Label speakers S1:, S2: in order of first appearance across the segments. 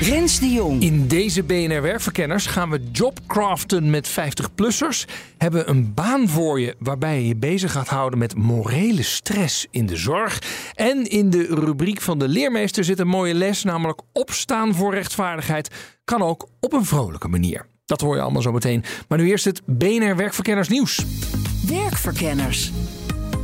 S1: Rens de Jong.
S2: In deze BNR Werkverkenners gaan we jobcraften met 50-plussers. Hebben een baan voor je waarbij je je bezig gaat houden met morele stress in de zorg. En in de rubriek van de leermeester zit een mooie les, namelijk opstaan voor rechtvaardigheid. Kan ook op een vrolijke manier. Dat hoor je allemaal zo meteen. Maar nu eerst het BNR Werkverkenners nieuws.
S1: Werkverkenners.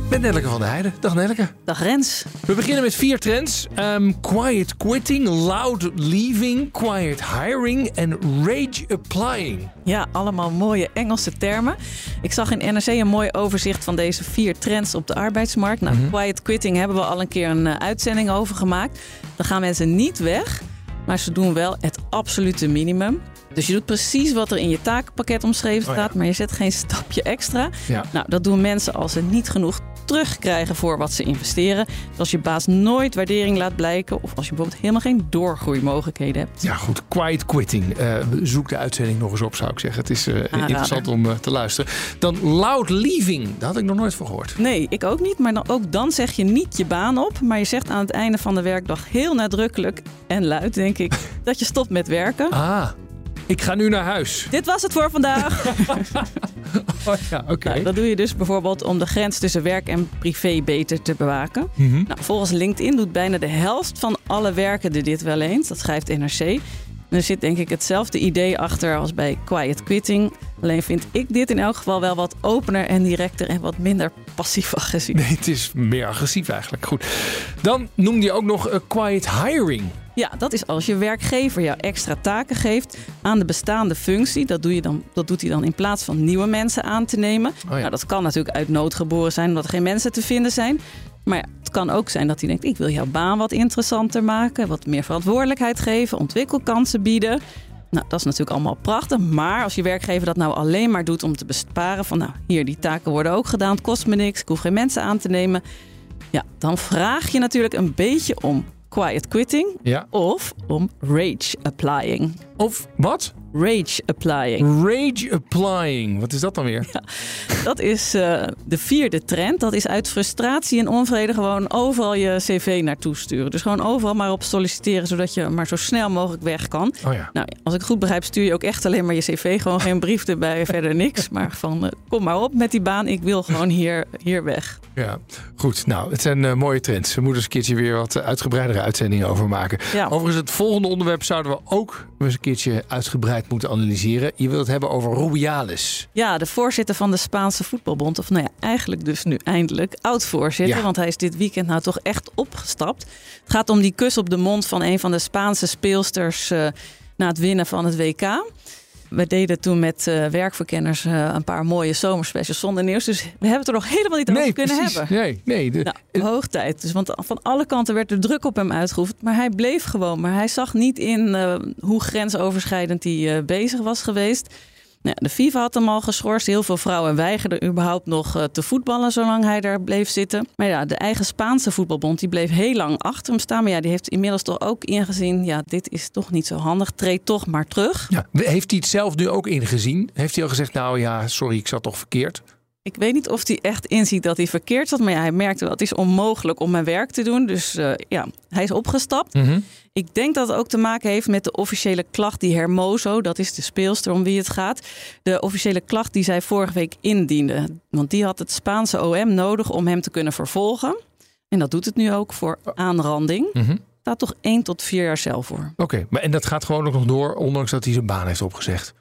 S2: Met Nelleke van der Heijden. Dag Nelleke.
S3: Dag Rens.
S2: We beginnen met vier trends. Ehm, quiet quitting, loud leaving, quiet hiring en rage applying.
S3: Ja, allemaal mooie Engelse termen. Ik zag in NRC een mooi overzicht van deze vier trends op de arbeidsmarkt. Nou, quiet quitting hebben we al een keer een eh, uitzending over gemaakt. Dan gaan mensen niet weg, maar ze doen wel het absolute minimum. Dus je doet precies wat er in je takenpakket omschreven
S2: Oh ja.
S3: staat, maar je zet geen stapje extra.
S2: Ja.
S3: Nou, dat doen mensen als ze niet genoeg terugkrijgen voor wat ze investeren. Dus als je baas nooit waardering laat blijken of als je bijvoorbeeld helemaal geen doorgroeimogelijkheden hebt.
S2: Ja, goed. Quiet quitting. Eh, zoek de uitzending nog eens op, zou ik zeggen. Het is eh, interessant om eh, te luisteren. Dan loud leaving. Daar had ik nog nooit van gehoord.
S3: Nee, ik ook niet. Maar dan, ook dan zeg je niet je baan op. Maar je zegt aan het einde van de werkdag heel nadrukkelijk en luid, denk ik, dat je stopt met werken.
S2: Ah, ik ga nu naar huis.
S3: Dit was het voor vandaag.
S2: Oh ja, oké.
S3: Nou, dat doe je dus bijvoorbeeld om de grens tussen werk en privé beter te bewaken.
S2: Mhm.
S3: Nou, volgens LinkedIn doet bijna de helft van alle werkenden dit wel eens. Dat schrijft NRC. En er zit denk ik hetzelfde idee achter als bij quiet quitting. Alleen vind ik dit in elk geval wel wat opener en directer en wat minder passief-agressief.
S2: Nee, het is meer agressief eigenlijk. Goed. Dan noemde je ook nog eh, quiet hiring.
S3: Ja, dat is als je werkgever jou extra taken geeft aan de bestaande functie. Dat, doe je dan, dat doet hij dan in plaats van nieuwe mensen aan te nemen.
S2: Oh ja.
S3: nou, dat kan natuurlijk uit nood geboren zijn omdat er geen mensen te vinden zijn. Maar ja, het kan ook zijn dat hij denkt: ik wil jouw baan wat interessanter maken, wat meer verantwoordelijkheid geven, ontwikkelkansen bieden. Nou, dat is natuurlijk allemaal prachtig. Maar als je werkgever dat nou alleen maar doet om te besparen van nou, hier, die taken worden ook gedaan, het kost me niks, ik hoef geen mensen aan te nemen. Ja, dan vraag je natuurlijk een beetje om quiet quitting
S2: Ja.
S3: of om rage applying.
S2: Of wat?
S3: Rage applying.
S2: Rage applying. Wat is dat dan weer?
S3: Dat is eh, de vierde trend. Dat is uit frustratie en onvrede gewoon overal je cv naartoe sturen. Dus gewoon overal maar op solliciteren, zodat je maar zo snel mogelijk weg kan.
S2: Oh ja.
S3: Nou, als ik goed begrijp, stuur je ook echt alleen maar je cv. Gewoon geen brief erbij, verder niks. Maar van, eh, kom maar op met die baan. Ik wil gewoon hier, hier weg.
S2: Ja, goed. Nou, het zijn eh, mooie trends. We moeten eens een keertje weer wat uitgebreidere uitzendingen over maken.
S3: Ja.
S2: Overigens, het volgende onderwerp zouden we ook eens een keertje uitgebreid moeten analyseren. Je wilt het hebben over Rubiales.
S3: Ja, de voorzitter van de Spaanse voetbalbond. Of nou ja, eigenlijk dus nu eindelijk oud-voorzitter.
S2: Ja.
S3: Want hij is dit weekend nou toch echt opgestapt. Het gaat om die kus op de mond van een van de Spaanse speelsters... eh, na het winnen van het WK. We deden toen met eh, werkverkenners eh, een paar mooie zomerspecials zonder nieuws. Dus we hebben het er nog helemaal niet over kunnen
S2: precies.
S3: hebben.
S2: Nee, nee. De,
S3: Nou, hoog tijd. Dus, want van alle kanten werd er druk op hem uitgeoefend. Maar hij bleef gewoon. Maar hij zag niet in eh, hoe grensoverschrijdend hij bezig was geweest. Nou, de FIFA had hem al geschorst. Heel veel vrouwen weigerden überhaupt nog eh, te voetballen zolang hij daar bleef zitten. Maar ja, de eigen Spaanse voetbalbond die bleef heel lang achter hem staan. Maar ja, die heeft inmiddels toch ook ingezien... ja, dit is toch niet zo handig. Treed toch maar terug.
S2: ja. Heeft hij het zelf nu ook ingezien? Heeft hij al gezegd, nou ja, sorry, ik zat toch verkeerd?
S3: Ik weet niet of hij echt inziet dat hij verkeerd zat. Maar ja, hij merkte wel, het is onmogelijk om mijn werk te doen. Dus eh, ja, hij is opgestapt.
S2: Mhm.
S3: Ik denk dat het ook te maken heeft met de officiële klacht die Hermoso, dat is de speelster om wie het gaat, de officiële klacht die zij vorige week indiende. Want die had het Spaanse OM nodig om hem te kunnen vervolgen. En dat doet het nu ook voor aanranding.
S2: Mhm.
S3: Staat toch één tot vier jaar cel voor.
S2: Oké, maar en dat gaat gewoon ook nog door, ondanks dat hij zijn baan heeft opgezegd.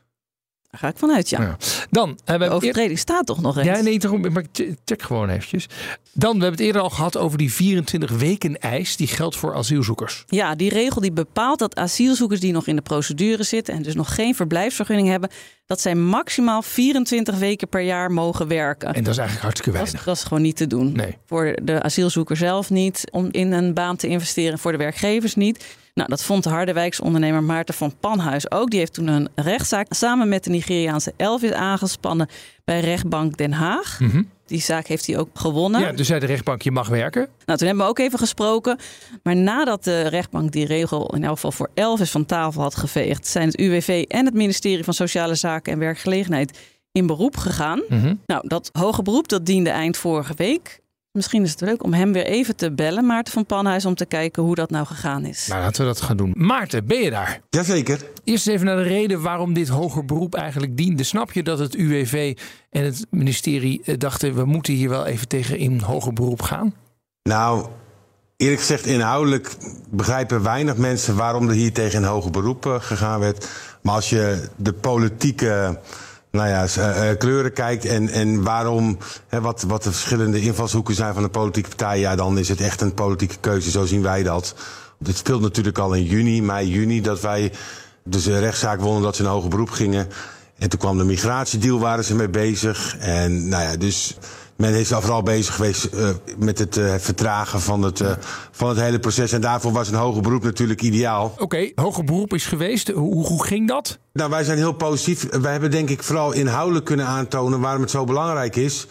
S3: Daar ga ik vanuit, ja.
S2: Ja. Dan, uh, we hebben
S3: De overtreding staat toch nog eens?
S2: Ja, nee, daarom, maar check gewoon eventjes. Dan, we hebben het eerder al gehad over die 24 weken eis. Die geldt voor asielzoekers.
S3: Ja, die regel die bepaalt dat asielzoekers die nog in de procedure zitten en dus nog geen verblijfsvergunning hebben, dat zij maximaal 24 weken per jaar mogen werken.
S2: En dat is eigenlijk hartstikke
S3: Dat is,
S2: weinig.
S3: dat is gewoon niet te doen.
S2: Nee.
S3: Voor de asielzoeker zelf niet, om in een baan te investeren, voor de werkgevers niet. Nou, dat vond de Harderwijkse ondernemer Maarten van Panhuis ook. Die heeft toen een rechtszaak samen met de Nigeriaanse Elvis aangespannen bij rechtbank Den Haag. Die zaak heeft hij ook gewonnen.
S2: Ja, dus zei de rechtbank, je mag werken.
S3: Nou, toen hebben we ook even gesproken. Maar nadat de rechtbank die regel in elk geval voor Elvis van tafel had geveegd, zijn het UWV en het ministerie van Sociale Zaken en Werkgelegenheid in beroep gegaan. Nou, dat hoge beroep dat diende eind vorige week. Misschien is het leuk om hem weer even te bellen, Maarten van Panhuis, om te kijken hoe dat nou gegaan is.
S2: Nou, laten we dat gaan doen. Maarten, ben je daar?
S4: Jazeker.
S2: Eerst even naar de reden waarom dit hoger beroep eigenlijk diende. Snap je dat het UWV en het ministerie eh, dachten... we moeten hier wel even tegen in hoger beroep gaan?
S4: Nou, eerlijk gezegd, inhoudelijk begrijpen weinig mensen waarom er hier tegen een hoger beroep eh, gegaan werd. Maar als je de politieke nou ja, eh, eh, kleuren kijkt en, en waarom, hè, wat, wat de verschillende invalshoeken zijn van de politieke partij, ja, dan is het echt een politieke keuze. Zo zien wij dat. Dit speelt natuurlijk al in juni, mei, juni, dat wij dus een rechtszaak wonnen dat ze in hoger beroep gingen. En toen kwam de migratiedeal, waren ze mee bezig. En nou ja, dus men is al vooral bezig geweest eh, met het eh, vertragen van het, eh, van het hele proces. En daarvoor was een hoger beroep natuurlijk ideaal.
S2: Oké, hoger beroep is geweest. Hoe, hoe ging dat?
S4: Nou, wij zijn heel positief. Wij hebben denk ik vooral inhoudelijk kunnen aantonen waarom het zo belangrijk is.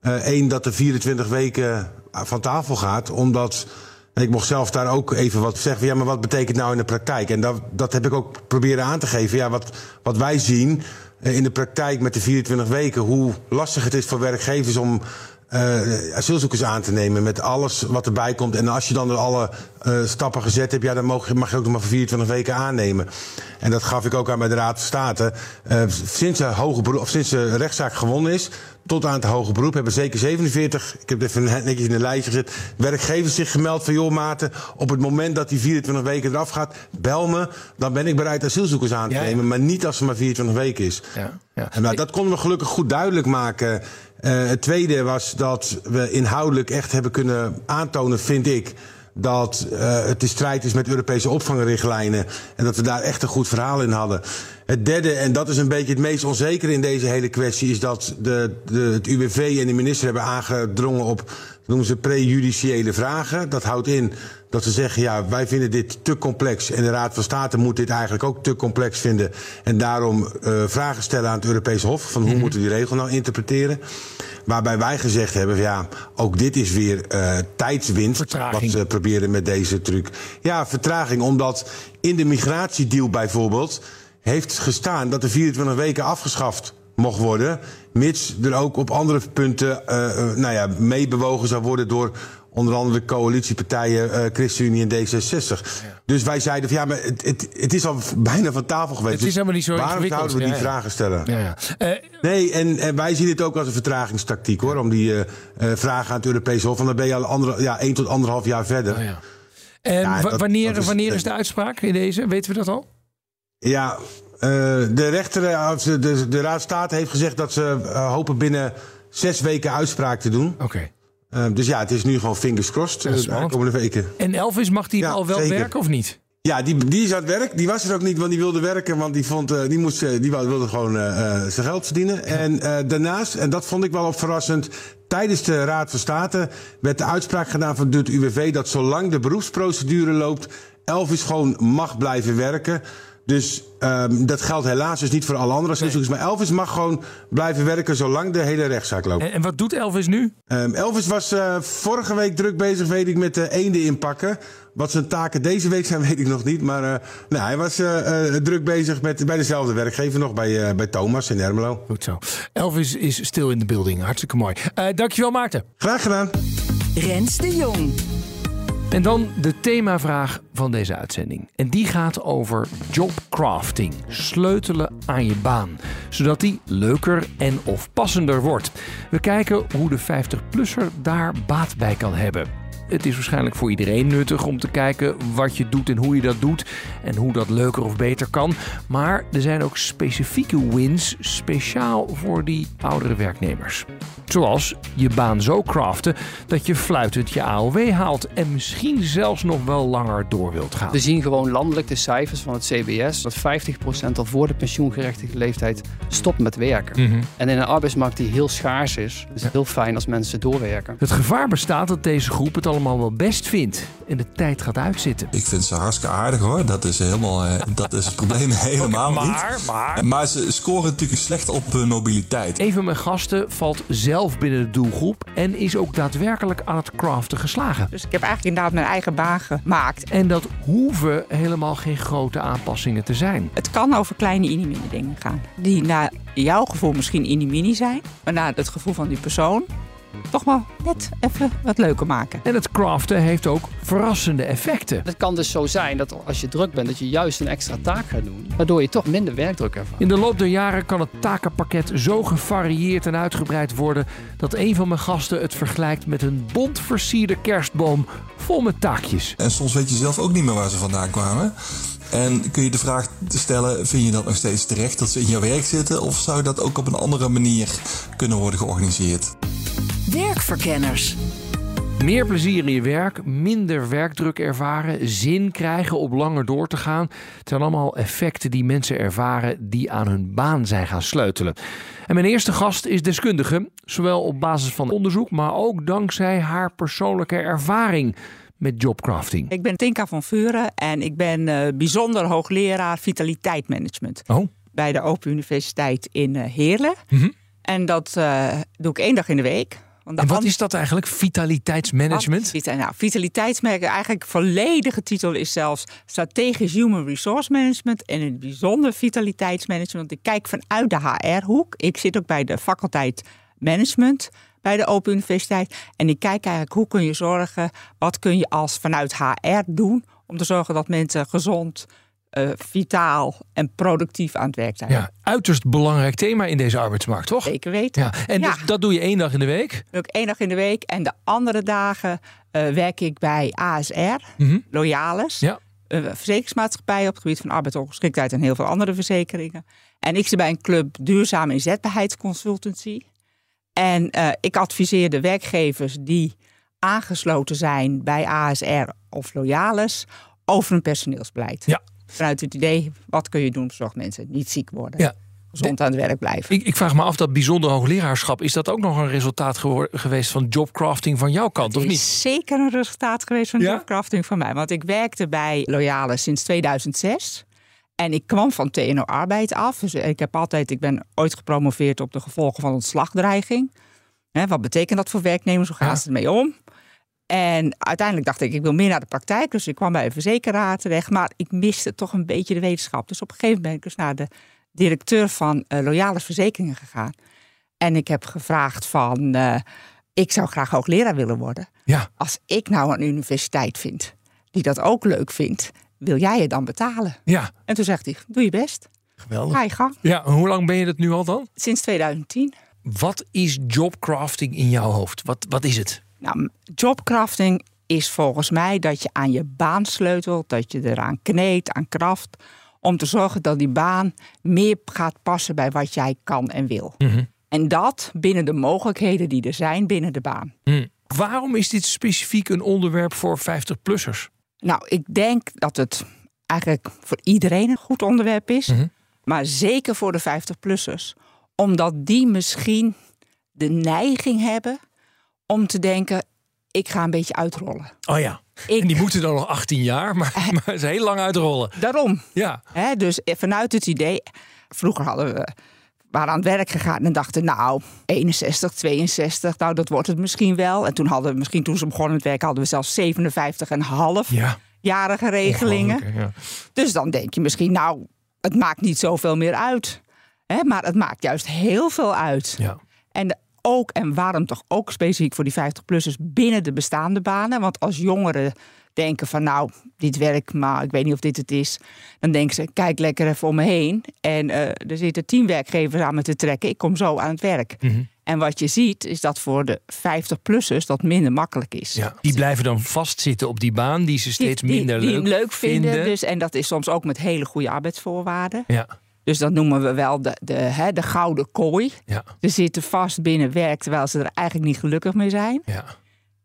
S4: Eén, dat de 24 weken van tafel gaat. Omdat, en ik mocht zelf daar ook even wat zeggen. Ja, maar wat betekent nou in de praktijk? En dat, dat heb ik ook proberen aan te geven. Ja, wat, wat wij zien in de praktijk met de 24 weken. Hoe lastig het is voor werkgevers om eh, asielzoekers aan te nemen met alles wat erbij komt. En als je dan alle eh, stappen gezet hebt, ja, dan mag, je- mag je ook nog maar voor 24 weken aannemen. En dat gaf ik ook aan bij de Raad van State. Eh, sinds, de hoge beroep, of sinds de rechtszaak gewonnen is, tot aan het hoge beroep, hebben zeker 47, ik heb het even netjes in een lijstje gezet, werkgevers zich gemeld van joh Maarten, op het moment dat die 24 weken eraf gaat, bel me, dan ben ik bereid asielzoekers aan te
S2: Ja, ja.
S4: nemen. Maar niet als het maar 24 weken is.
S2: Ja, ja.
S4: En nou, dat konden we gelukkig goed duidelijk maken. Eh, het tweede was dat we inhoudelijk echt hebben kunnen aantonen, vind ik. Dat eh, het in strijd is met Europese opvangrichtlijnen. En dat we daar echt een goed verhaal in hadden. Het derde, en dat is een beetje het meest onzekere in deze hele kwestie, is dat de, de, het UWV en de minister hebben aangedrongen op, noemen ze prejudiciële vragen. Dat houdt in dat ze zeggen, ja, wij vinden dit te complex. En de Raad van State moet dit eigenlijk ook te complex vinden. En daarom eh, vragen stellen aan het Europese Hof. Van hoe moeten we die regel nou interpreteren? Waarbij wij gezegd hebben, ja, ook dit is weer eh tijdswinst.
S2: Vertraging.
S4: Wat ze proberen met deze truc. Ja, vertraging, omdat in de migratiedeal bijvoorbeeld heeft gestaan dat de 24 weken afgeschaft mocht worden. Mits er ook op andere punten eh, nou ja, meebewogen zou worden door onder andere de coalitiepartijen eh, ChristenUnie en D66. Dus wij zeiden van ja, maar het, het, het is al bijna van tafel geweest.
S2: Het is
S4: Dus
S2: helemaal niet zo
S4: Waarom zouden we die
S2: Ja, ja.
S4: vragen stellen?
S2: Ja, ja. Eh,
S4: Nee, en, en wij zien het ook als een vertragingstactiek hoor. Om die eh, vragen aan het Europese Hof. Want dan ben je al andere, ja, één tot anderhalf jaar verder.
S2: oh ja. En
S4: dat-
S2: wanneer,
S4: dat is-
S2: wanneer is de uitspraak in deze? Weten we dat al?
S4: Ja, de rechter, de, de, de Raad State heeft gezegd dat ze hopen binnen zes weken uitspraak te doen.
S2: Oké.
S4: Eh, dus ja, het is nu gewoon fingers crossed eh, de komende weken.
S2: En Elvis, mag die
S4: Ja,
S2: al wel
S4: zeker.
S2: werken of niet?
S4: Ja, die, die is aan het werk. Die was er ook niet, want die wilde werken. Want die, vond, eh, die, moest, die wilde gewoon zijn geld verdienen. En daarnaast, en dat vond ik wel op verrassend... tijdens de Raad van State werd de uitspraak gedaan van het UWV... dat zolang de beroepsprocedure loopt... Elvis gewoon mag blijven werken... Dus ehm, dat geldt helaas dus niet voor alle andere asielzoekers. Maar Elvis mag gewoon blijven werken zolang de hele rechtszaak loopt.
S2: En, en wat doet Elvis nu?
S4: Ehm, Elvis was eh, vorige week druk bezig, weet ik, met de eenden inpakken. Wat zijn taken deze week zijn, weet ik nog niet. Maar eh, nou, hij was eh, eh, druk bezig met, bij dezelfde werkgever nog, bij, eh, bij Thomas in Ermelo.
S2: Goed zo. Elvis is stil in de building. Hartstikke mooi. Eh, dankjewel Maarten.
S4: Graag gedaan.
S1: Rens de Jong.
S2: En dan de themavraag van deze uitzending. En die gaat over jobcrafting. Sleutelen aan je baan. Zodat die leuker en of passender wordt. We kijken hoe de 50-plusser daar baat bij kan hebben. Het is waarschijnlijk voor iedereen nuttig om te kijken wat je doet en hoe je dat doet. En hoe dat leuker of beter kan. Maar er zijn ook specifieke wins speciaal voor die oudere werknemers. Zoals je baan zo craften dat je fluitend je AOW haalt en misschien zelfs nog wel langer door wilt gaan.
S5: We zien gewoon landelijk de cijfers van het CBS dat 50% al voor de pensioengerechtigde leeftijd stopt met werken. En in een arbeidsmarkt die heel schaars is, is het heel fijn als mensen doorwerken.
S2: Het gevaar bestaat dat deze groep het al allemaal wel best vindt en de tijd gaat uitzitten.
S6: Ik vind ze hartstikke aardig hoor. Dat is helemaal, eh, dat is het probleem helemaal niet.
S2: Maar, maar...
S6: Maar ze scoren natuurlijk slecht op eh, mobiliteit.
S2: Een van mijn gasten valt zelf binnen de doelgroep en is ook daadwerkelijk aan het craften geslagen.
S7: Dus ik heb eigenlijk inderdaad mijn eigen baan gemaakt.
S2: En dat hoeven helemaal geen grote aanpassingen te zijn.
S7: Het kan over kleine inimini dingen gaan. Die naar jouw gevoel misschien inimini zijn. Maar naar het gevoel van die persoon toch wel net even wat leuker maken.
S2: En het craften heeft ook verrassende effecten.
S5: Het kan dus zo zijn dat als je druk bent, dat je juist een extra taak gaat doen. Waardoor je toch minder werkdruk ervaart.
S2: In de loop der jaren kan het takenpakket zo gevarieerd en uitgebreid worden dat een van mijn gasten het vergelijkt met een bont versierde kerstboom vol met taakjes.
S6: En soms weet je zelf ook niet meer waar ze vandaan kwamen. En kun je de vraag stellen: vind je dat nog steeds terecht dat ze in jouw werk zitten? Of zou dat ook op een andere manier kunnen worden georganiseerd?
S1: Werkverkenners.
S2: Meer plezier in je werk, minder werkdruk ervaren, zin krijgen om langer door te gaan. Het zijn allemaal effecten die mensen ervaren die aan hun baan zijn gaan sleutelen. En mijn eerste gast is deskundige, zowel op basis van onderzoek, maar ook dankzij haar persoonlijke ervaring met jobcrafting.
S7: Ik ben Tinka van Vuren en ik ben uh, bijzonder hoogleraar vitaliteitsmanagement.
S2: Oh.
S7: Bij de Open Universiteit in uh, Heerlen.
S2: Mm -hmm.
S7: En dat uh, doe ik één dag in de week.
S2: En wat is dat eigenlijk, vitaliteitsmanagement?
S7: Wat, nou, vitaliteitsmanagement, eigenlijk volledige titel is zelfs strategisch human resource management en in het bijzonder vitaliteitsmanagement. Ik kijk vanuit de HR-hoek. Ik zit ook bij de faculteit management bij de Open Universiteit. En ik kijk eigenlijk hoe kun je zorgen, wat kun je als vanuit HR doen om te zorgen dat mensen gezond, uh, vitaal en productief aan het werk zijn.
S2: Ja, uiterst belangrijk thema in deze arbeidsmarkt, toch?
S7: Zeker weten.
S2: Ja. En
S7: Ja.
S2: Dus dat doe je één dag in de week?
S7: Doe ik één dag in de week en de andere dagen eh, werk ik bij ASR,
S2: Mhm.
S7: Loyalis.
S2: Ja.
S7: Een verzekeringsmaatschappij op het gebied van arbeidsongeschiktheid en heel veel andere verzekeringen. En ik zit bij een club Duurzame Inzetbaarheidsconsultancy. En eh, ik adviseer de werkgevers die aangesloten zijn bij ASR of Loyalis over een personeelsbeleid.
S2: Ja.
S7: Vanuit het idee, wat kun je doen zodat mensen niet ziek worden.
S2: Ja.
S7: Gezond aan het werk blijven.
S2: Ik, ik vraag me af, dat bijzonder hoogleraarschap, is dat ook nog een resultaat geweest van jobcrafting van jouw kant, of
S7: Het
S2: niet?
S7: is zeker een resultaat geweest van
S2: Ja?
S7: jobcrafting van mij. Want ik werkte bij Loyalis sinds 2006. En ik kwam van TNO Arbeid af. Dus ik, heb altijd, ik ben ooit gepromoveerd op de gevolgen van ontslagdreiging. Wat betekent dat voor werknemers? Hoe gaan
S2: Ja.
S7: ze ermee om? En uiteindelijk dacht ik, ik wil meer naar de praktijk. Dus ik kwam bij een verzekeraar terecht. Maar ik miste toch een beetje de wetenschap. Dus op een gegeven moment ben ik dus naar de directeur van eh Loyalis Verzekeringen gegaan. En ik heb gevraagd van, eh, ik zou graag hoogleraar willen worden.
S2: Ja.
S7: Als ik nou een universiteit vind die dat ook leuk vindt, wil jij het dan betalen?
S2: Ja,
S7: En toen zegt hij, doe je best,
S2: geweldig.
S7: ga je gang.
S2: Ja, hoe lang ben je dat nu al dan?
S7: Sinds 2010.
S2: Wat is jobcrafting in jouw hoofd? Wat, wat is het?
S7: Nou, jobcrafting is volgens mij dat je aan je baan sleutelt, dat je eraan kneedt, aan kracht, om te zorgen dat die baan meer gaat passen bij wat jij kan en wil. En dat binnen de mogelijkheden die er zijn binnen de baan.
S2: Hm. Waarom is dit specifiek een onderwerp voor 50-plussers?
S7: Nou, ik denk dat het eigenlijk voor iedereen een goed onderwerp is.
S2: Mhm.
S7: Maar zeker voor de 50-plussers. Omdat die misschien de neiging hebben om te denken... ik ga een beetje uitrollen.
S2: Oh ja.
S7: Ik,
S2: En die moeten dan nog 18 jaar, maar, maar ze is heel lang uitrollen.
S7: Daarom.
S2: Ja.
S7: Hè, dus vanuit het idee... Vroeger hadden we waren aan het werk gegaan en dachten... nou, 61, 62, nou dat wordt het misschien wel. En toen hadden we misschien toen ze begonnen met werken... hadden we zelfs 57,5
S2: Ja.
S7: jarige regelingen.
S2: Ja.
S7: Dus dan denk je misschien, nou, het maakt niet zoveel meer uit. Hè, maar het maakt juist heel veel uit.
S2: Ja.
S7: En de- ook, en waarom toch ook specifiek voor die 50-plussers binnen de bestaande banen? Want als jongeren denken van, nou, dit werkt, maar ik weet niet of dit het is. Dan denken ze, kijk lekker even om me heen. En eh, er zitten tien werkgevers aan me te trekken. Ik kom zo aan het werk.
S2: Mhm.
S7: En wat je ziet, is dat voor de 50-plussers dat minder makkelijk is.
S2: Ja. Die blijven dan vastzitten op die baan die ze steeds
S7: die,
S2: minder
S7: die,
S2: leuk,
S7: leuk vinden. Dus, en dat is soms ook met hele goede arbeidsvoorwaarden.
S2: Ja.
S7: Dus dat noemen we wel de, de, hè, de gouden kooi.
S2: Ja.
S7: Ze zitten vast binnen werk terwijl ze er eigenlijk niet gelukkig mee zijn.
S2: Ja.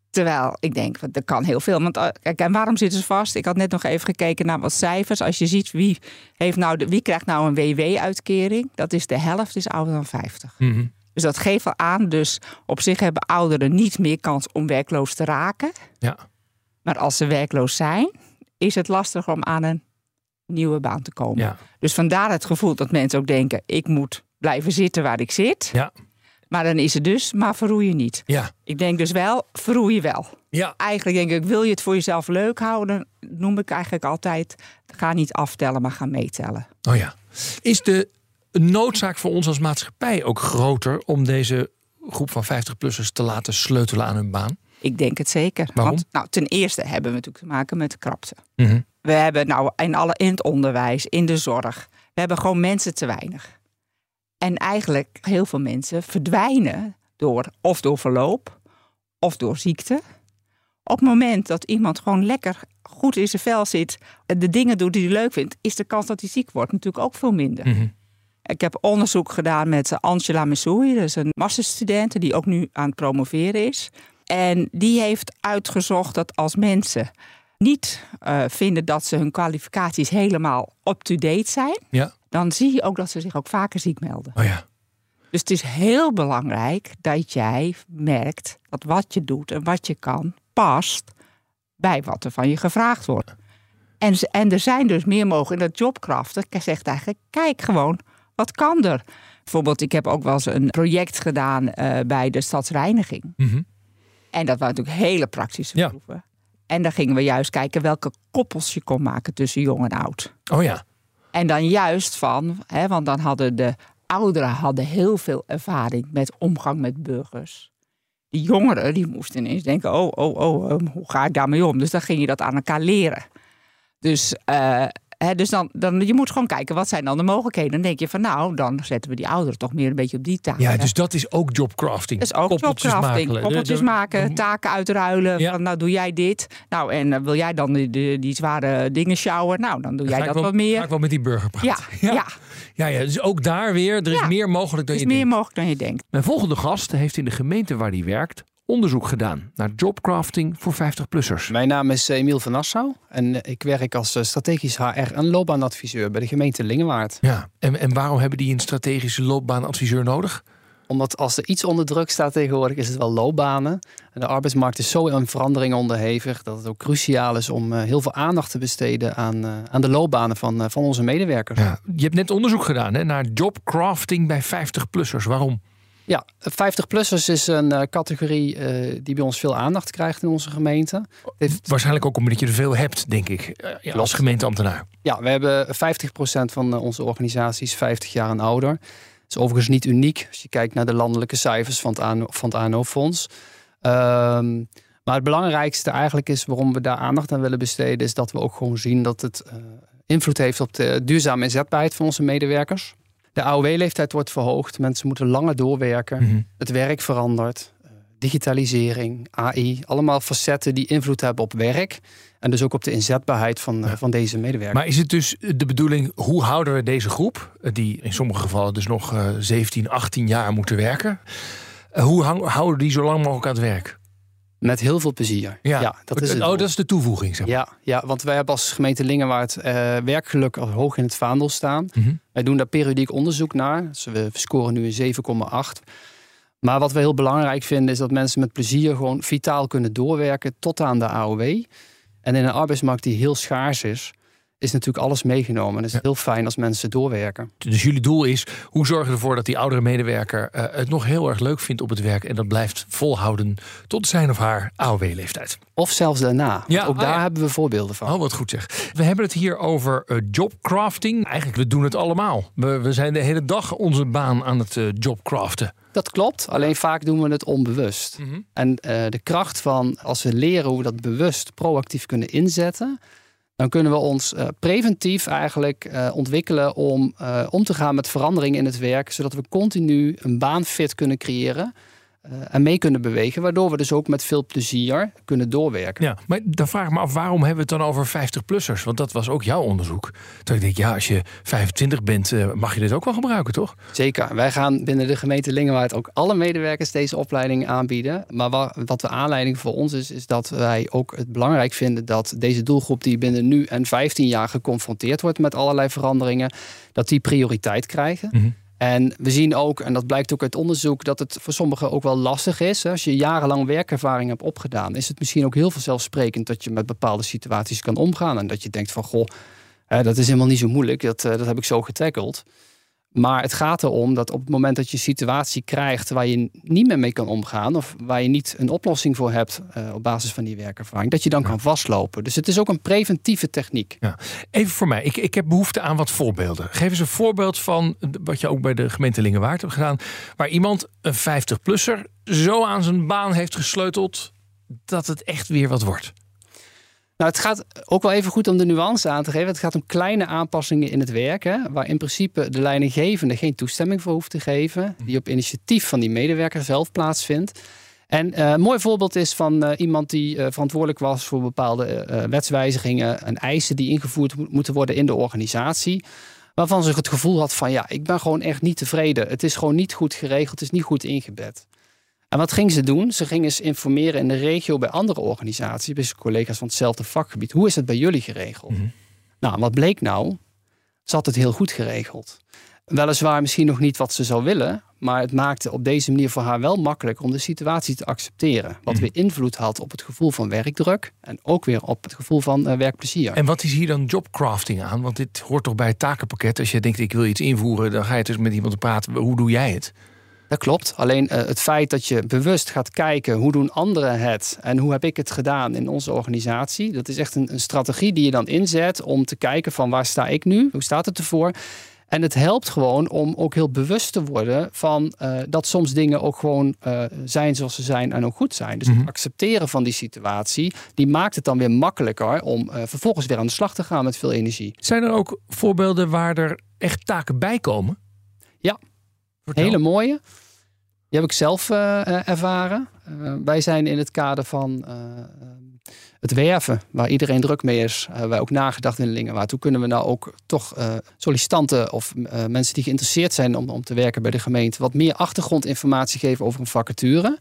S7: Terwijl ik denk, er kan heel veel. Want eh, kijk, en waarom zitten ze vast? Ik had net nog even gekeken naar wat cijfers. Als je ziet wie, heeft nou de, wie krijgt nou een WW-uitkering, dat is de helft is ouder dan 50.
S2: Mhm.
S7: Dus dat geeft al aan, dus op zich hebben ouderen niet meer kans om werkloos te raken.
S2: Ja.
S7: Maar als ze werkloos zijn, is het lastiger om aan een nieuwe baan te komen.
S2: Ja.
S7: Dus vandaar het gevoel dat mensen ook denken: ik moet blijven zitten waar ik zit.
S2: Ja.
S7: Maar dan is het dus, maar verroei niet.
S2: Ja.
S7: Ik denk dus wel, verroei wel.
S2: Ja.
S7: Eigenlijk denk ik, wil je het voor jezelf leuk houden, noem ik eigenlijk altijd: ga niet aftellen, maar ga meetellen.
S2: Oh ja. Is de noodzaak voor ons als maatschappij ook groter om deze groep van 50-plussers te laten sleutelen aan hun baan?
S7: Ik denk het zeker.
S2: Waarom?
S7: Want nou, ten eerste hebben we natuurlijk te maken met krapte.
S2: Mhm.
S7: We hebben nou in, alle, in het onderwijs, in de zorg, we hebben gewoon mensen te weinig. En eigenlijk heel veel mensen verdwijnen door of door verloop of door ziekte. Op het moment dat iemand gewoon lekker goed in zijn vel zit, en de dingen doet die hij leuk vindt, is de kans dat hij ziek wordt natuurlijk ook veel minder.
S2: Mhm.
S7: Ik heb onderzoek gedaan met Angela Messoui, dat is een masterstudent die ook nu aan het promoveren is. En die heeft uitgezocht dat als mensen niet eh, vinden dat ze hun kwalificaties helemaal up-to-date zijn,
S2: Ja.
S7: dan zie je ook dat ze zich ook vaker ziek melden.
S2: Oh ja.
S7: Dus het is heel belangrijk dat jij merkt dat wat je doet en wat je kan past bij wat er van je gevraagd wordt. En, en er zijn dus meer mogelijk. En dat jobkracht dat zegt eigenlijk, kijk gewoon, wat kan er? Bijvoorbeeld, ik heb ook wel eens een project gedaan eh, bij de stadsreiniging.
S2: Mhm.
S7: En dat waren natuurlijk hele praktische
S2: Ja.
S7: proeven. En dan gingen we juist kijken welke koppels je kon maken tussen jong en oud.
S2: Oh ja.
S7: En dan juist van, hè, want dan hadden de ouderen hadden heel veel ervaring met omgang met burgers. Die jongeren die moesten ineens denken, oh, oh, oh, ehm, hoe ga ik daarmee om? Dus dan ging je dat aan elkaar leren. Dus, eh, hè, dus dan, dan, je moet gewoon kijken, wat zijn dan de mogelijkheden? Dan denk je van, nou, dan zetten we die ouderen toch meer een beetje op die taak.
S2: Ja, dus dat is ook jobcrafting.
S7: Dat is ook
S2: Koppeltjes
S7: jobcrafting.
S2: maken.
S7: Koppeltjes maken, taken uitruilen.
S2: Ja.
S7: Van, nou, doe jij dit. Nou, en eh, wil jij dan die, die, die zware dingen sjouwen? Nou, dan doe jij dat
S2: wel,
S7: wat meer.
S2: Ga ik wel met die burger praten.
S7: Ja, ja.
S2: ja, ja. Dus ook daar weer, er is
S7: Ja.
S2: meer mogelijk dan
S7: is
S2: je
S7: meer
S2: denkt.
S7: mogelijk dan je denkt.
S2: Mijn volgende gast heeft in de gemeente waar hij werkt onderzoek gedaan naar jobcrafting voor 50-plussers.
S5: Mijn naam is eh, Emiel van Nassau en eh, ik werk als eh, strategisch HR en loopbaanadviseur bij de gemeente Lingewaard.
S2: Ja, en, en waarom hebben die een strategische loopbaanadviseur nodig?
S5: Omdat als er iets onder druk staat tegenwoordig, is het wel loopbanen. En de arbeidsmarkt is zo in verandering onderhevig dat het ook cruciaal is om heel veel aandacht te besteden aan, aan de loopbanen van, van onze medewerkers.
S2: Ja, je hebt net onderzoek gedaan hè, naar jobcrafting bij 50-plussers. Waarom?
S5: Ja, 50-plussers is een eh, categorie eh, die bij ons veel aandacht krijgt in onze gemeente. Heeft,
S2: Waarschijnlijk ook omdat je er veel hebt, denk ik, eh, als gemeenteambtenaar.
S5: ja, we hebben 50% van onze organisaties 50 jaar en ouder. Dat is overigens niet uniek als je kijkt naar de landelijke cijfers van het ANO, van het ANO-fonds. Ehm, maar het belangrijkste eigenlijk is waarom we daar aandacht aan willen besteden, is dat we ook gewoon zien dat het invloed heeft op de duurzame inzetbaarheid van onze medewerkers. De AOW-leeftijd wordt verhoogd, mensen moeten langer doorwerken,
S2: Mhm.
S5: het werk verandert, eh, digitalisering, AI, allemaal facetten die invloed hebben op werk en dus ook op de inzetbaarheid van, eh, van deze medewerkers.
S2: Maar is het dus de bedoeling, hoe houden we deze groep, eh, die in sommige gevallen dus nog eh, 17, 18 jaar moeten werken, hoe houden die zo lang mogelijk aan het werk?
S5: Met heel veel plezier. Ja, dat is het.
S2: Oh, dat is de toevoeging, zeg maar.
S5: Ja, ja, want wij hebben als gemeente Lingewaard eh, werkgeluk al hoog in het vaandel staan.
S2: Mhm.
S5: Wij doen daar periodiek onderzoek naar. Dus we scoren nu een 7,8. Maar wat we heel belangrijk vinden is dat mensen met plezier gewoon vitaal kunnen doorwerken tot aan de AOW. En in een arbeidsmarkt die heel schaars is, is natuurlijk alles meegenomen. En het is heel fijn als mensen doorwerken.
S2: Dus jullie doel is, hoe zorgen we ervoor dat die oudere medewerker eh, het nog heel erg leuk vindt op het werk en dat blijft volhouden tot zijn of haar AOW-leeftijd?
S5: Of zelfs daarna.
S2: Ja,
S5: ook
S2: oh
S5: daar
S2: ja.
S5: hebben we voorbeelden van.
S2: Oh, wat goed zeg. We hebben het hier over eh, jobcrafting. Eigenlijk, we doen het allemaal. We, we zijn de hele dag onze baan aan het eh, jobcraften.
S5: Dat klopt, alleen vaak doen we het onbewust. En eh, de kracht van als we leren hoe we dat bewust proactief kunnen inzetten, dan kunnen we ons eh, preventief eigenlijk eh, ontwikkelen om eh, om te gaan met veranderingen in het werk, zodat we continu een baanfit kunnen creëren eh, en mee kunnen bewegen, waardoor we dus ook met veel plezier kunnen doorwerken.
S2: Ja, maar dan vraag ik me af, waarom hebben we het dan over 50-plussers? Want dat was ook jouw onderzoek. Toen ik denk, ja, als je 25 bent, eh, mag je dit ook wel gebruiken, toch?
S5: Zeker. Wij gaan binnen de gemeente Lingewaard ook alle medewerkers deze opleiding aanbieden. Maar wa- wat de aanleiding voor ons is, is dat wij ook het belangrijk vinden dat deze doelgroep die binnen nu en 15 jaar geconfronteerd wordt met allerlei veranderingen, dat die prioriteit krijgen.
S2: Mhm.
S5: En we zien ook, en dat blijkt ook uit onderzoek, dat het voor sommigen ook wel lastig is. Als je jarenlang werkervaring hebt opgedaan, is het misschien ook heel vanzelfsprekend dat je met bepaalde situaties kan omgaan. En dat je denkt van goh, dat is helemaal niet zo moeilijk, dat, dat heb ik zo getackeld. Maar het gaat erom dat op het moment dat je een situatie krijgt waar je niet meer mee kan omgaan, of waar je niet een oplossing voor hebt uh, op basis van die werkervaring, dat je dan kan vastlopen. Dus het is ook een preventieve techniek.
S2: Ja. Even voor mij, ik, ik heb behoefte aan wat voorbeelden. Geef eens een voorbeeld van wat je ook bij de gemeente Lingewaard hebt gedaan, waar iemand, een 50-plusser, zo aan zijn baan heeft gesleuteld dat het echt weer wat wordt.
S5: Nou, het gaat ook wel even goed om de nuance aan te geven. Het gaat om kleine aanpassingen in het werk, hè, waar in principe de leidinggevende geen toestemming voor hoeft te geven, die op initiatief van die medewerker zelf plaatsvindt. En uh, een mooi voorbeeld is van uh, iemand die uh, verantwoordelijk was voor bepaalde wetswijzigingen en eisen die ingevoerd moeten worden in de organisatie. Waarvan ze het gevoel had van ja, ik ben gewoon echt niet tevreden. Het is gewoon niet goed geregeld, het is niet goed ingebed. En wat ging ze doen? Ze ging eens informeren in de regio bij andere organisaties, bij collega's van hetzelfde vakgebied. Hoe is het bij jullie geregeld? Mm Nou, wat bleek nou? Ze had het heel goed geregeld. Weliswaar misschien nog niet wat ze zou willen, maar het maakte op deze manier voor haar wel makkelijk om de situatie te accepteren. Wat mhm. weer invloed had op het gevoel van werkdruk en ook weer op het gevoel van uh, werkplezier.
S2: En wat is hier dan jobcrafting aan? Want dit hoort toch bij het takenpakket. Als je denkt ik wil iets invoeren, dan ga je dus met iemand praten. Hoe doe jij het?
S5: Dat klopt. Alleen uh, het feit dat je bewust gaat kijken hoe doen anderen het en hoe heb ik het gedaan in onze organisatie. Dat is echt een, een, strategie die je dan inzet om te kijken van waar sta ik nu? Hoe staat het ervoor? En het helpt gewoon om ook heel bewust te worden van uh, dat soms dingen ook gewoon uh, zijn zoals ze zijn en ook goed zijn. Dus het mhm. accepteren van die situatie, die maakt het dan weer makkelijker om vervolgens weer aan de slag te gaan met veel energie.
S2: Zijn er ook voorbeelden waar er echt taken bij komen?
S5: Ja, hele mooie. Die heb ik zelf uh, ervaren. Uh, wij zijn in het kader van het werven, waar iedereen druk mee is, wij ook nagedacht in Lingenwaard. Hoe kunnen we nou ook toch sollicitanten of mensen die geïnteresseerd zijn om, om te werken bij de gemeente wat meer achtergrondinformatie geven over een vacature?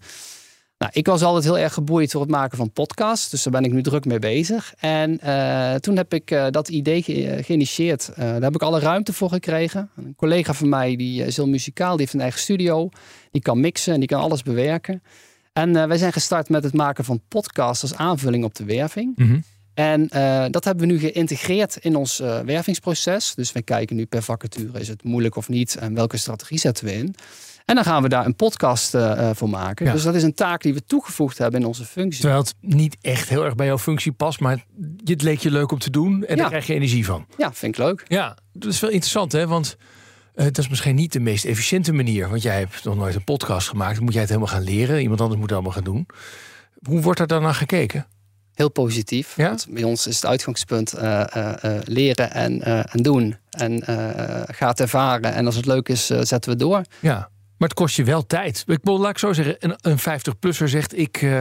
S5: Nou, ik was altijd heel erg geboeid door het maken van podcasts. Dus daar ben ik nu druk mee bezig. En uh, toen heb ik uh, dat idee ge geïnitieerd. Uh, daar heb ik alle ruimte voor gekregen. Een collega van mij, die is heel muzikaal, die heeft een eigen studio. Die kan mixen en die kan alles bewerken. En wij zijn gestart met het maken van podcasts als aanvulling op de werving. Mm -hmm. En dat hebben we nu geïntegreerd in ons wervingsproces. Dus we kijken nu per vacature, is het moeilijk of niet? En welke strategie zetten we in? En dan gaan we daar een podcast uh, voor maken. Dus dat is een taak die we toegevoegd hebben in onze functie.
S2: Terwijl het niet echt heel erg bij jouw functie past, maar het leek je leuk om te doen en daar krijg je energie van.
S5: Ja, vind ik leuk.
S2: Ja, dat is wel interessant, hè? Want uh, dat is misschien niet de meest efficiënte manier. Want jij hebt nog nooit een podcast gemaakt. Dan moet jij het helemaal gaan leren. Iemand anders moet het allemaal gaan doen. Hoe wordt er dan naar gekeken?
S5: Heel positief. Ja? Want bij ons is het uitgangspunt uh, leren en, en doen. En gaat ervaren. En als het leuk is, zetten we door.
S2: Ja. Maar het kost je wel tijd. Ik wil, laat ik zo zeggen, een, een 50-plusser zegt ik. Uh,